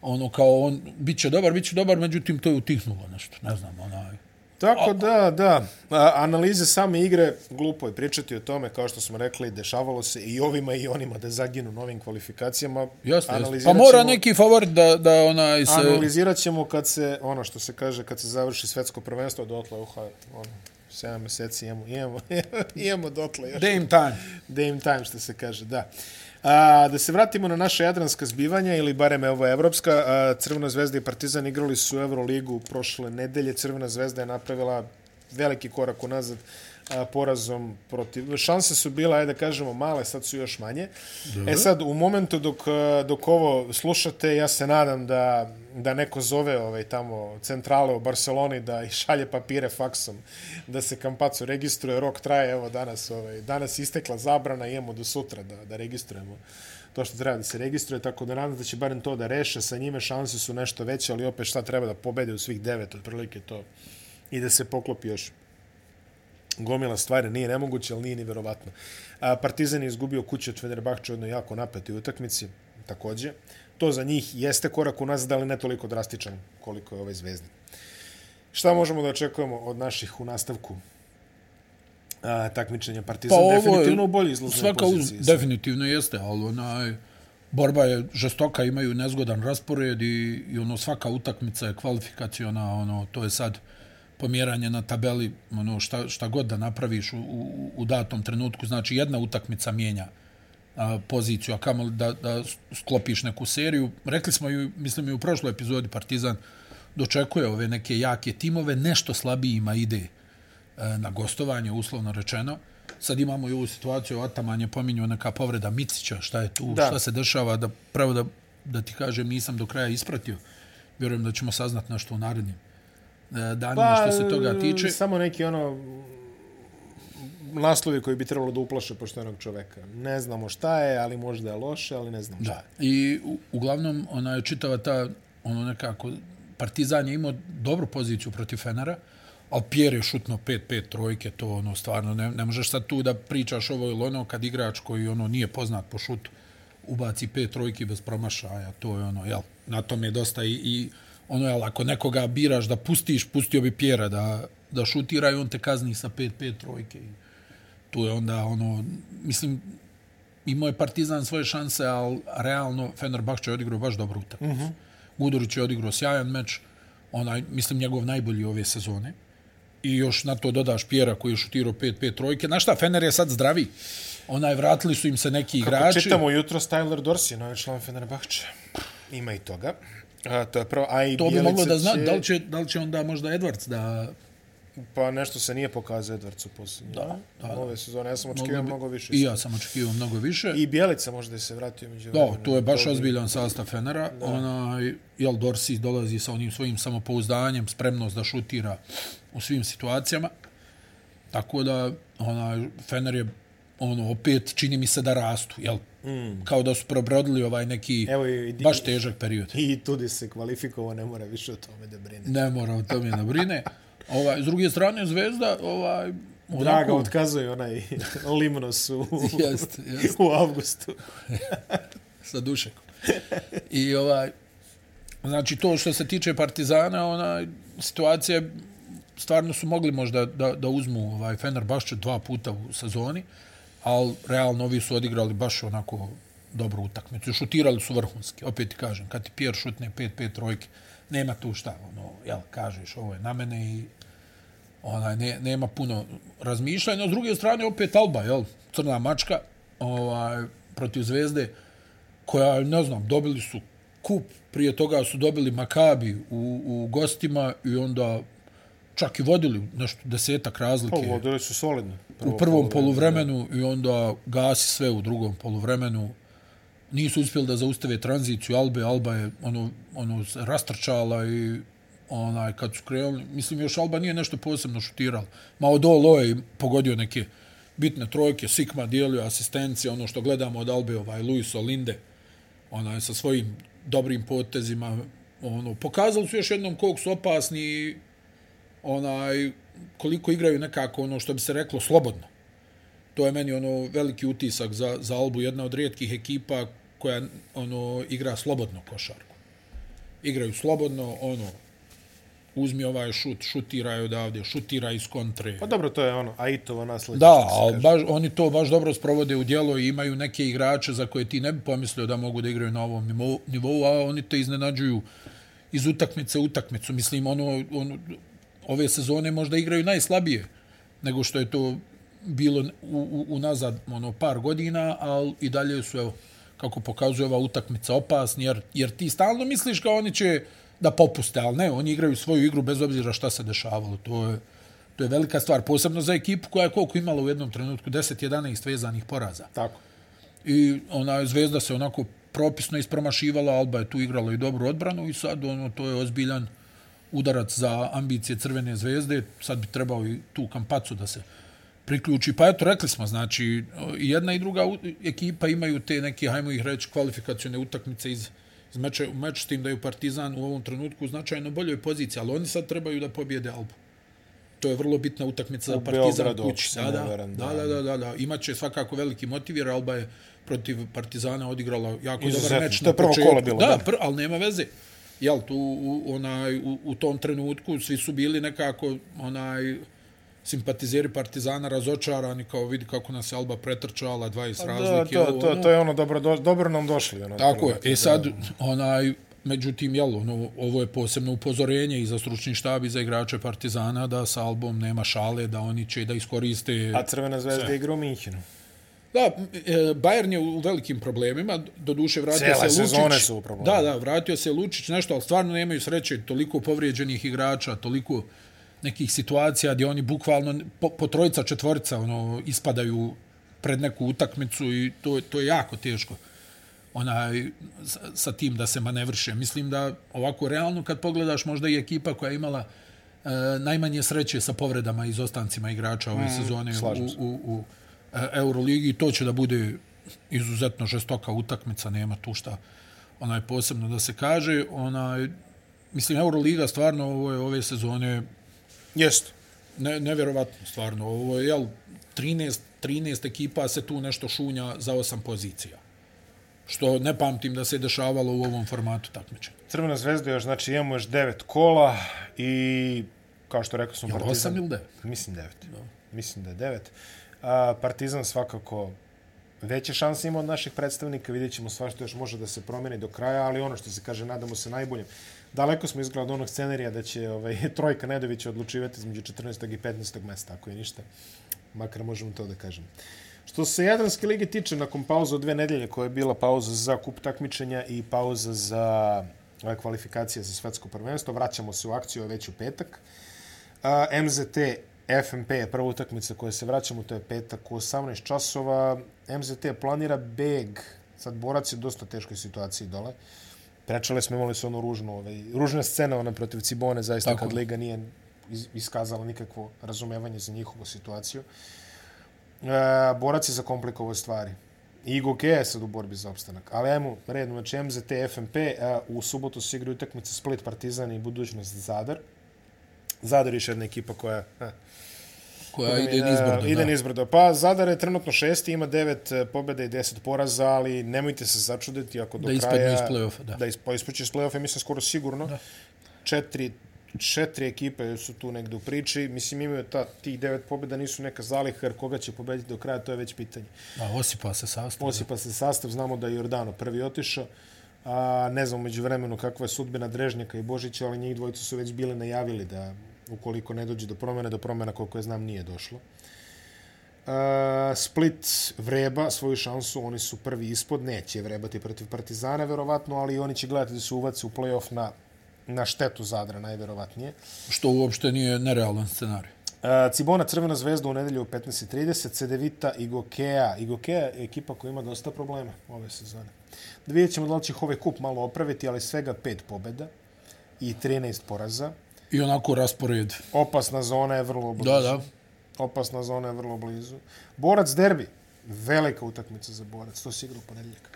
ono kao on, bit će dobar, bit će dobar, međutim to je utihnulo nešto, ne znam, onaj. Tako da, da. Analize same igre, glupo je pričati o tome, kao što smo rekli, dešavalo se i ovima i onima da zaginu novim kvalifikacijama. Jasno, jasno. Pa mora ćemo- neki favorit da, da onaj se... Analizirat ćemo kad se, ono što se kaže, kad se završi svetsko prvenstvo, dotle, uha, ono, 7 meseci imamo, imamo, imamo dotle još. Dame time. Dame time, što se kaže, da. A, da se vratimo na naše jadranska zbivanja, ili barem evo evropska, a, Crvena zvezda i Partizan igrali su u Euroligu prošle nedelje. Crvena zvezda je napravila veliki korak unazad a, porazom protiv... Šanse su bile, ajde da kažemo, male, sad su još manje. Dobro. E sad, u momentu dok, dok ovo slušate, ja se nadam da, da neko zove ovaj, tamo centrale u Barceloni da šalje papire faksom, da se Kampacu registruje, rok traje, evo danas, ovaj, danas istekla zabrana, imamo do sutra da, da registrujemo to što treba da se registruje, tako da nadam da će barem to da reše, sa njime šanse su nešto veće, ali opet šta treba da pobede u svih devet, otprilike to, i da se poklopi još gomila stvari, nije nemoguće, ali nije ni verovatno. Partizan je izgubio kuće od Fenerbahče u jednoj jako napetoj utakmici, takođe. To za njih jeste korak unazad, ali ne toliko drastičan koliko je ovaj zvezda. Šta možemo da očekujemo od naših u nastavku a, takmičenja Partizan? Pa definitivno u bolji izlaznoj svaka poziciji. Uz, definitivno jeste, ali onaj, borba je žestoka, imaju nezgodan raspored i, i ono svaka utakmica je kvalifikaciona, ono, to je sad pomjeranje na tabeli, ono, šta, šta god da napraviš u, u, u datom trenutku, znači jedna utakmica mijenja a, poziciju, a kamo da, da sklopiš neku seriju. Rekli smo i, mislim, i u prošloj epizodi Partizan dočekuje ove neke jake timove, nešto slabijima ide e, na gostovanje, uslovno rečeno. Sad imamo i ovu situaciju, Ataman je pominjao neka povreda Micića, šta je tu, da. šta se dešava, da pravo da, da ti kažem, nisam do kraja ispratio. Vjerujem da ćemo saznat nešto u narednim danima pa, što se toga tiče. Samo neki ono naslovi koji bi trebalo da uplaše poštenog čoveka. Ne znamo šta je, ali možda je loše, ali ne znamo šta da. I u, uglavnom ona je čitava ta ono nekako Partizan je imao dobru poziciju protiv Fenera, ali Pierre je šutno 5-5 trojke, to ono stvarno ne, ne možeš sad tu da pričaš ovo ili ono kad igrač koji ono nije poznat po šutu ubaci pet trojki bez promašaja, to je ono, jel, na tom je dosta i, i ono, jel, ako nekoga biraš da pustiš, pustio bi Pjera da, da šutira i on te kazni sa 5-5 trojke. I tu je onda, ono, mislim, imao je Partizan svoje šanse, ali realno Fenerbahče je odigrao baš dobro utakmicu. Uh -huh. Gudurić je odigrao sjajan meč, onaj, mislim, njegov najbolji ove sezone. I još na to dodaš Pjera koji je šutirao 5-5 trojke. Znaš šta, Fener je sad zdravi. Onaj, vratili su im se neki Kako igrači. Kako čitamo jutro, Tyler Dorsey, novi član Fenerbahče. Ima i toga. A, to je prvo, a i to bi moglo da zna, će... da, li će, da li će onda možda Edwards da... Pa nešto se nije pokazao Edwards u posljednju. Da, da. Ove sezone, ja sam očekivao bi... mnogo više. I ja sam očekivao mnogo više. I Bjelica možda se vratio među Da, to je baš ozbiljan sastav Fenera. Da. Ona, jel, Dorsi dolazi sa onim svojim samopouzdanjem, spremnost da šutira u svim situacijama. Tako da, ona, Fener je ono, opet čini mi se da rastu, jel? Mm. Kao da su probrodili ovaj neki Evo i, baš težak period. I tudi se kvalifikovao, ne mora više o tome da brine. Ne mora o tome da brine. Ovaj, s druge strane, Zvezda, ovaj, onako... Draga otkazuje onaj Limnos u, jest, jest. u avgustu. Sa dušekom. I ovaj, znači to što se tiče Partizana, ona situacija stvarno su mogli možda da, da uzmu ovaj Fener baš dva puta u sezoni, ali realno ovi su odigrali baš onako dobru utakmicu. Šutirali su vrhunski. Opet ti kažem, kad ti Pierre šutne 5-5 trojke, nema tu šta, ono, jel, kažeš, ovo je na mene i onaj, ne, nema puno razmišljanja. S druge strane, opet Alba, jel, crna mačka, ovaj, protiv Zvezde, koja, ne znam, dobili su kup, prije toga su dobili Makabi u, u gostima i onda čak i vodili nešto desetak razlike. Pa, vodili su solidno. Prvo u prvom poluvremenu i onda gasi sve u drugom poluvremenu. Nisu uspjeli da zaustave tranziciju Albe. Alba je ono, ono rastrčala i onaj, kad su krenuli, mislim, još Alba nije nešto posebno šutirala. Ma od Olo je pogodio neke bitne trojke, Sikma dijelio asistencije, ono što gledamo od Albe, ovaj, Luis Olinde, onaj, sa svojim dobrim potezima, ono, pokazali su još jednom koliko su opasni, onaj, koliko igraju nekako, ono, što bi se reklo, slobodno. To je meni, ono, veliki utisak za, za Albu, jedna od rijetkih ekipa koja, ono, igra slobodno košarku. Igraju slobodno, ono, uzmi ovaj šut, šutiraj odavde, šutiraj iz kontre. Pa dobro, to je ono, Aitovo nasledđe. Da, ali baš, oni to baš dobro sprovode u dijelo i imaju neke igrače za koje ti ne bi pomislio da mogu da igraju na ovom nivou, a oni te iznenađuju iz utakmice u utakmicu. Mislim, ono, ono, ove sezone možda igraju najslabije nego što je to bilo u, u, unazad ono, par godina, ali i dalje su, evo, kako pokazuje ova utakmica opasni, jer, jer ti stalno misliš kao oni će da popuste, ali ne, oni igraju svoju igru bez obzira šta se dešavalo. To je, to je velika stvar, posebno za ekipu koja je koliko imala u jednom trenutku, 10-11 vezanih poraza. Tako. I ona zvezda se onako propisno ispromašivala, Alba je tu igrala i dobru odbranu i sad ono, to je ozbiljan udarac za ambicije Crvene zvezde. Sad bi trebao i tu kampacu da se priključi. Pa eto, rekli smo, znači, jedna i druga ekipa imaju te neke, hajmo ih reći, kvalifikacione utakmice iz iz meča, meč s tim da je Partizan u ovom trenutku značajno boljoj poziciji, ali oni sad trebaju da pobjede Albu. To je vrlo bitna utakmica za Partizan kući. Da, da, da, da, da, da, Imaće svakako veliki motiv, jer Alba je protiv Partizana odigrala jako Izuzetno. dobar meč. To je prvo kolo bilo. Da, da. Pr, ali nema veze. Jel, tu u, onaj, u, u tom trenutku svi su bili nekako onaj, simpatizeri Partizana razočarani kao vidi kako nas je Alba pretrčala 20 pa razlike. To, to, ono. to je ono dobro, do, dobro nam došli. Ono, Tako je. E sad, onaj, međutim, jel, ono, ovo je posebno upozorenje i za stručni štab i za igrače Partizana da sa Albom nema šale, da oni će da iskoriste... A Crvena zvezda igra u Minhinu. Da, e, Bayern je u velikim problemima, do duše vratio Cijela se Lučić. sezone su u Da, da, vratio se Lučić, nešto, ali stvarno nemaju sreće, toliko povrijeđenih igrača, toliko nekih situacija gdje oni bukvalno po, po trojica, četvorica ono, ispadaju pred neku utakmicu i to, to je jako teško onaj, sa, sa tim da se manevrše. Mislim da ovako realno kad pogledaš možda i ekipa koja je imala e, najmanje sreće sa povredama i izostancima igrača ove mm, sezone u, u, u e, Euroligi, to će da bude izuzetno žestoka utakmica, nema tu šta onaj posebno da se kaže. Onaj, mislim, Euroliga stvarno ove, ove sezone Jest. Ne, nevjerovatno, stvarno. Ovo je, jel, 13, 13 ekipa se tu nešto šunja za osam pozicija. Što ne pamtim da se dešavalo u ovom formatu takmičenja. Crvena zvezda još, znači imamo još devet kola i, kao što rekao sam, Partizan... osam ili devet? Mislim devet. No. Mislim da je devet. A, partizan svakako veće šanse ima od naših predstavnika. Vidjet ćemo sva što još može da se promeni do kraja, ali ono što se kaže, nadamo se najboljem. daleko smo izgleda od onog scenarija da će ovaj, Trojka Nedovića odlučivati između 14. i 15. mesta, ako je ništa. Makar možemo to da kažem. Što se Jadranske lige tiče, nakon pauze od dve nedelje, koja je bila pauza za kup takmičenja i pauza za ovaj, kvalifikacije za svetsko prvenstvo, vraćamo se u akciju već u petak. A, MZT FMP je prva utakmica koja se vraćamo, to je petak u 18 časova. MZT planira beg, sad borac je u dosta teškoj situaciji dole. Prečale smo imali su ono ružno, ovaj, ružna scena ona protiv Cibone, zaista Tako. kad Liga nije iskazala nikakvo razumevanje za njihovu situaciju. E, borac je za komplikovoj stvari. Igo Ke je sad u borbi za opstanak. Ali ajmo, redno, znači MZT, FMP, a, u subotu se igra utakmica Split, Partizan i budućnost Zadar. Zadar je jedna ekipa koja... A, koja ide nizbrdo. Ide nizbrdo. Pa Zadar je trenutno šesti, ima devet e, pobjede i deset poraza, ali nemojte se začuditi ako do da kraja... Da ispadne iz play-offa, da. Da ispadne iz play-offa, mislim skoro sigurno. Da. Četiri, četiri ekipe su tu negde u priči. Mislim, imaju ta, tih devet pobjeda, nisu neka zaliha, jer koga će pobediti do kraja, to je već pitanje. A, osipa se sastav. Osipa se sastav, znamo da je Jordano prvi otišao. A, ne znam među vremenu kakva je sudbina Drežnjaka i Božića, ali njih dvojica su već bile najavili da ukoliko ne dođe do promjene, do promjena koliko je znam nije došlo. Uh, Split vreba svoju šansu, oni su prvi ispod, neće vrebati protiv Partizana, verovatno, ali oni će gledati da se uvaci u play-off na, na štetu Zadra, najverovatnije. Što uopšte nije nerealan scenarij. Uh, Cibona Crvena zvezda u nedelju u 15.30, Cedevita i Gokea. I Gokea je ekipa koja ima dosta problema ove sezone. Da vidjet ćemo da li će ove kup malo opraviti, ali svega pet pobjeda i 13 poraza. I onako raspored. Opasna zona je vrlo blizu. Da, da. Opasna zona je vrlo blizu. Borac derbi. Velika utakmica za borac. To se igra u ponedljaka.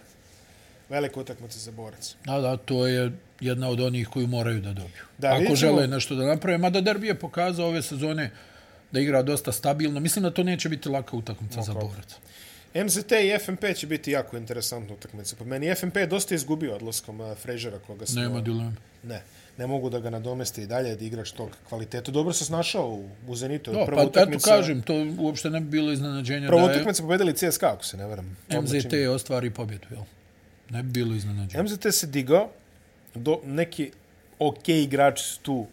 Velika utakmica za borac. Da, da, to je jedna od onih koju moraju da dobiju. Da, Ako ćemo- žele nešto da naprave. Mada derbi je pokazao ove sezone da igra dosta stabilno. Mislim da to neće biti laka utakmica za kako? borac. MZT i FNP će biti jako interesantna utakmica. Po meni FNP je dosta izgubio odlaskom uh, Fraziera koga smo... Nema dilema. Ne, ne mogu da ga nadomeste i dalje da igrač tog kvaliteta. Dobro se snašao u, u Zenitu. No, pa eto kažem, to uopšte ne bi bilo iznenađenje Prvo da je utakmicu pobedili CSKA, ako se ne veram. MZT ostvari pobjedu, jel? Ne bi bilo iznenađenje. MZT se digao, do, neki ok igrači su tu,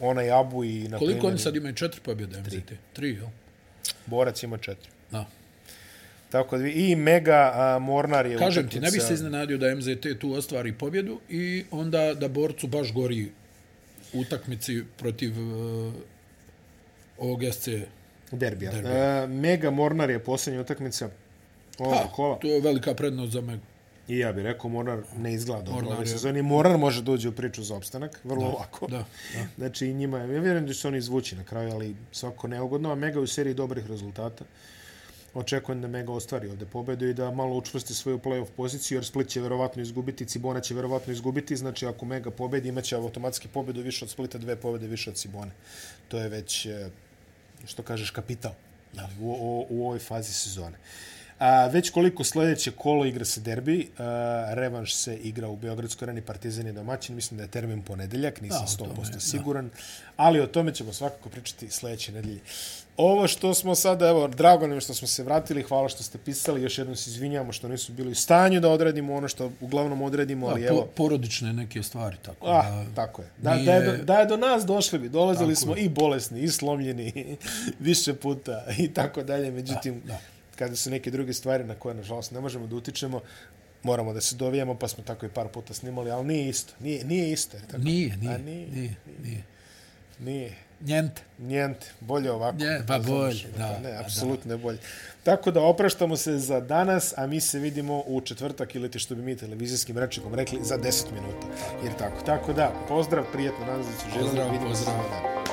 onaj Abu i na Koliko oni sad imaju? Četiri pobjede MZT? Tri, jel? Borac ima četiri. Da. Tako da i Mega a, Mornar je Kažem ti, ne bi se iznenadio da MZT tu ostvari pobjedu i onda da borcu baš gori utakmici protiv uh, ovog SC. Derbija. Derbija. E, Mega Mornar je posljednja utakmica ovog Ha, kola. to je velika prednost za Megu. I ja bih rekao, Mornar ne izgleda dobro ove sezoni. Mornar može da uđe u priču za opstanak, vrlo lako. Da, da. Znači, njima, ja vjerujem da će se oni izvući na kraju, ali svako neugodno, a Mega u seriji dobrih rezultata. Očekujem da Mega ostvari ovde pobedu i da malo učvrsti svoju play-off poziciju, jer Split će verovatno izgubiti, Cibona će verovatno izgubiti, znači ako Mega pobedi, imaće automatski pobedu više od Splita, dve pobede više od Cibone. To je već, e, što kažeš, kapital ali, u, u, u ovoj fazi sezone. A, već koliko sljedeće kolo igra se derbi, a, revanš se igra u Beogradskoj areni Partizan je domaćin, mislim da je termin ponedeljak, nisam Da, o 100% tome, da. siguran, ali o tome ćemo svakako pričati sljedeće nedelje. Ovo što smo sada, evo, drago nam što smo se vratili, hvala što ste pisali, još jednom se izvinjamo što nisu bili u stanju da odradimo ono što uglavnom odradimo, ali Da, po, evo, porodične neke stvari, tako Ah, da... tako je. Da, nije- da, je do, da je do nas došli bi, dolazili Tako smo je. i bolesni, i slomljeni, više puta i tako dalje. Međutim, Da, da. kada su neke druge stvari na koje, nažalost, ne možemo da utičemo, moramo da se dovijemo, pa smo tako i par puta snimali, ali nije isto. Nije, nije isto. Tako? Nije, nije, A nije, nije, nije. Nije. Njente. Nijente, bolje ovako. Nje, pa bolje, Pa da, Ne, apsolutno je bolje. Tako da opraštamo se za danas, a mi se vidimo u četvrtak ili ti što bi mi televizijskim rečnikom rekli za 10 minuta. Jer tako. Tako da, pozdrav, prijetno, želim. Pozdrav, Vidimo pozdrav. dan.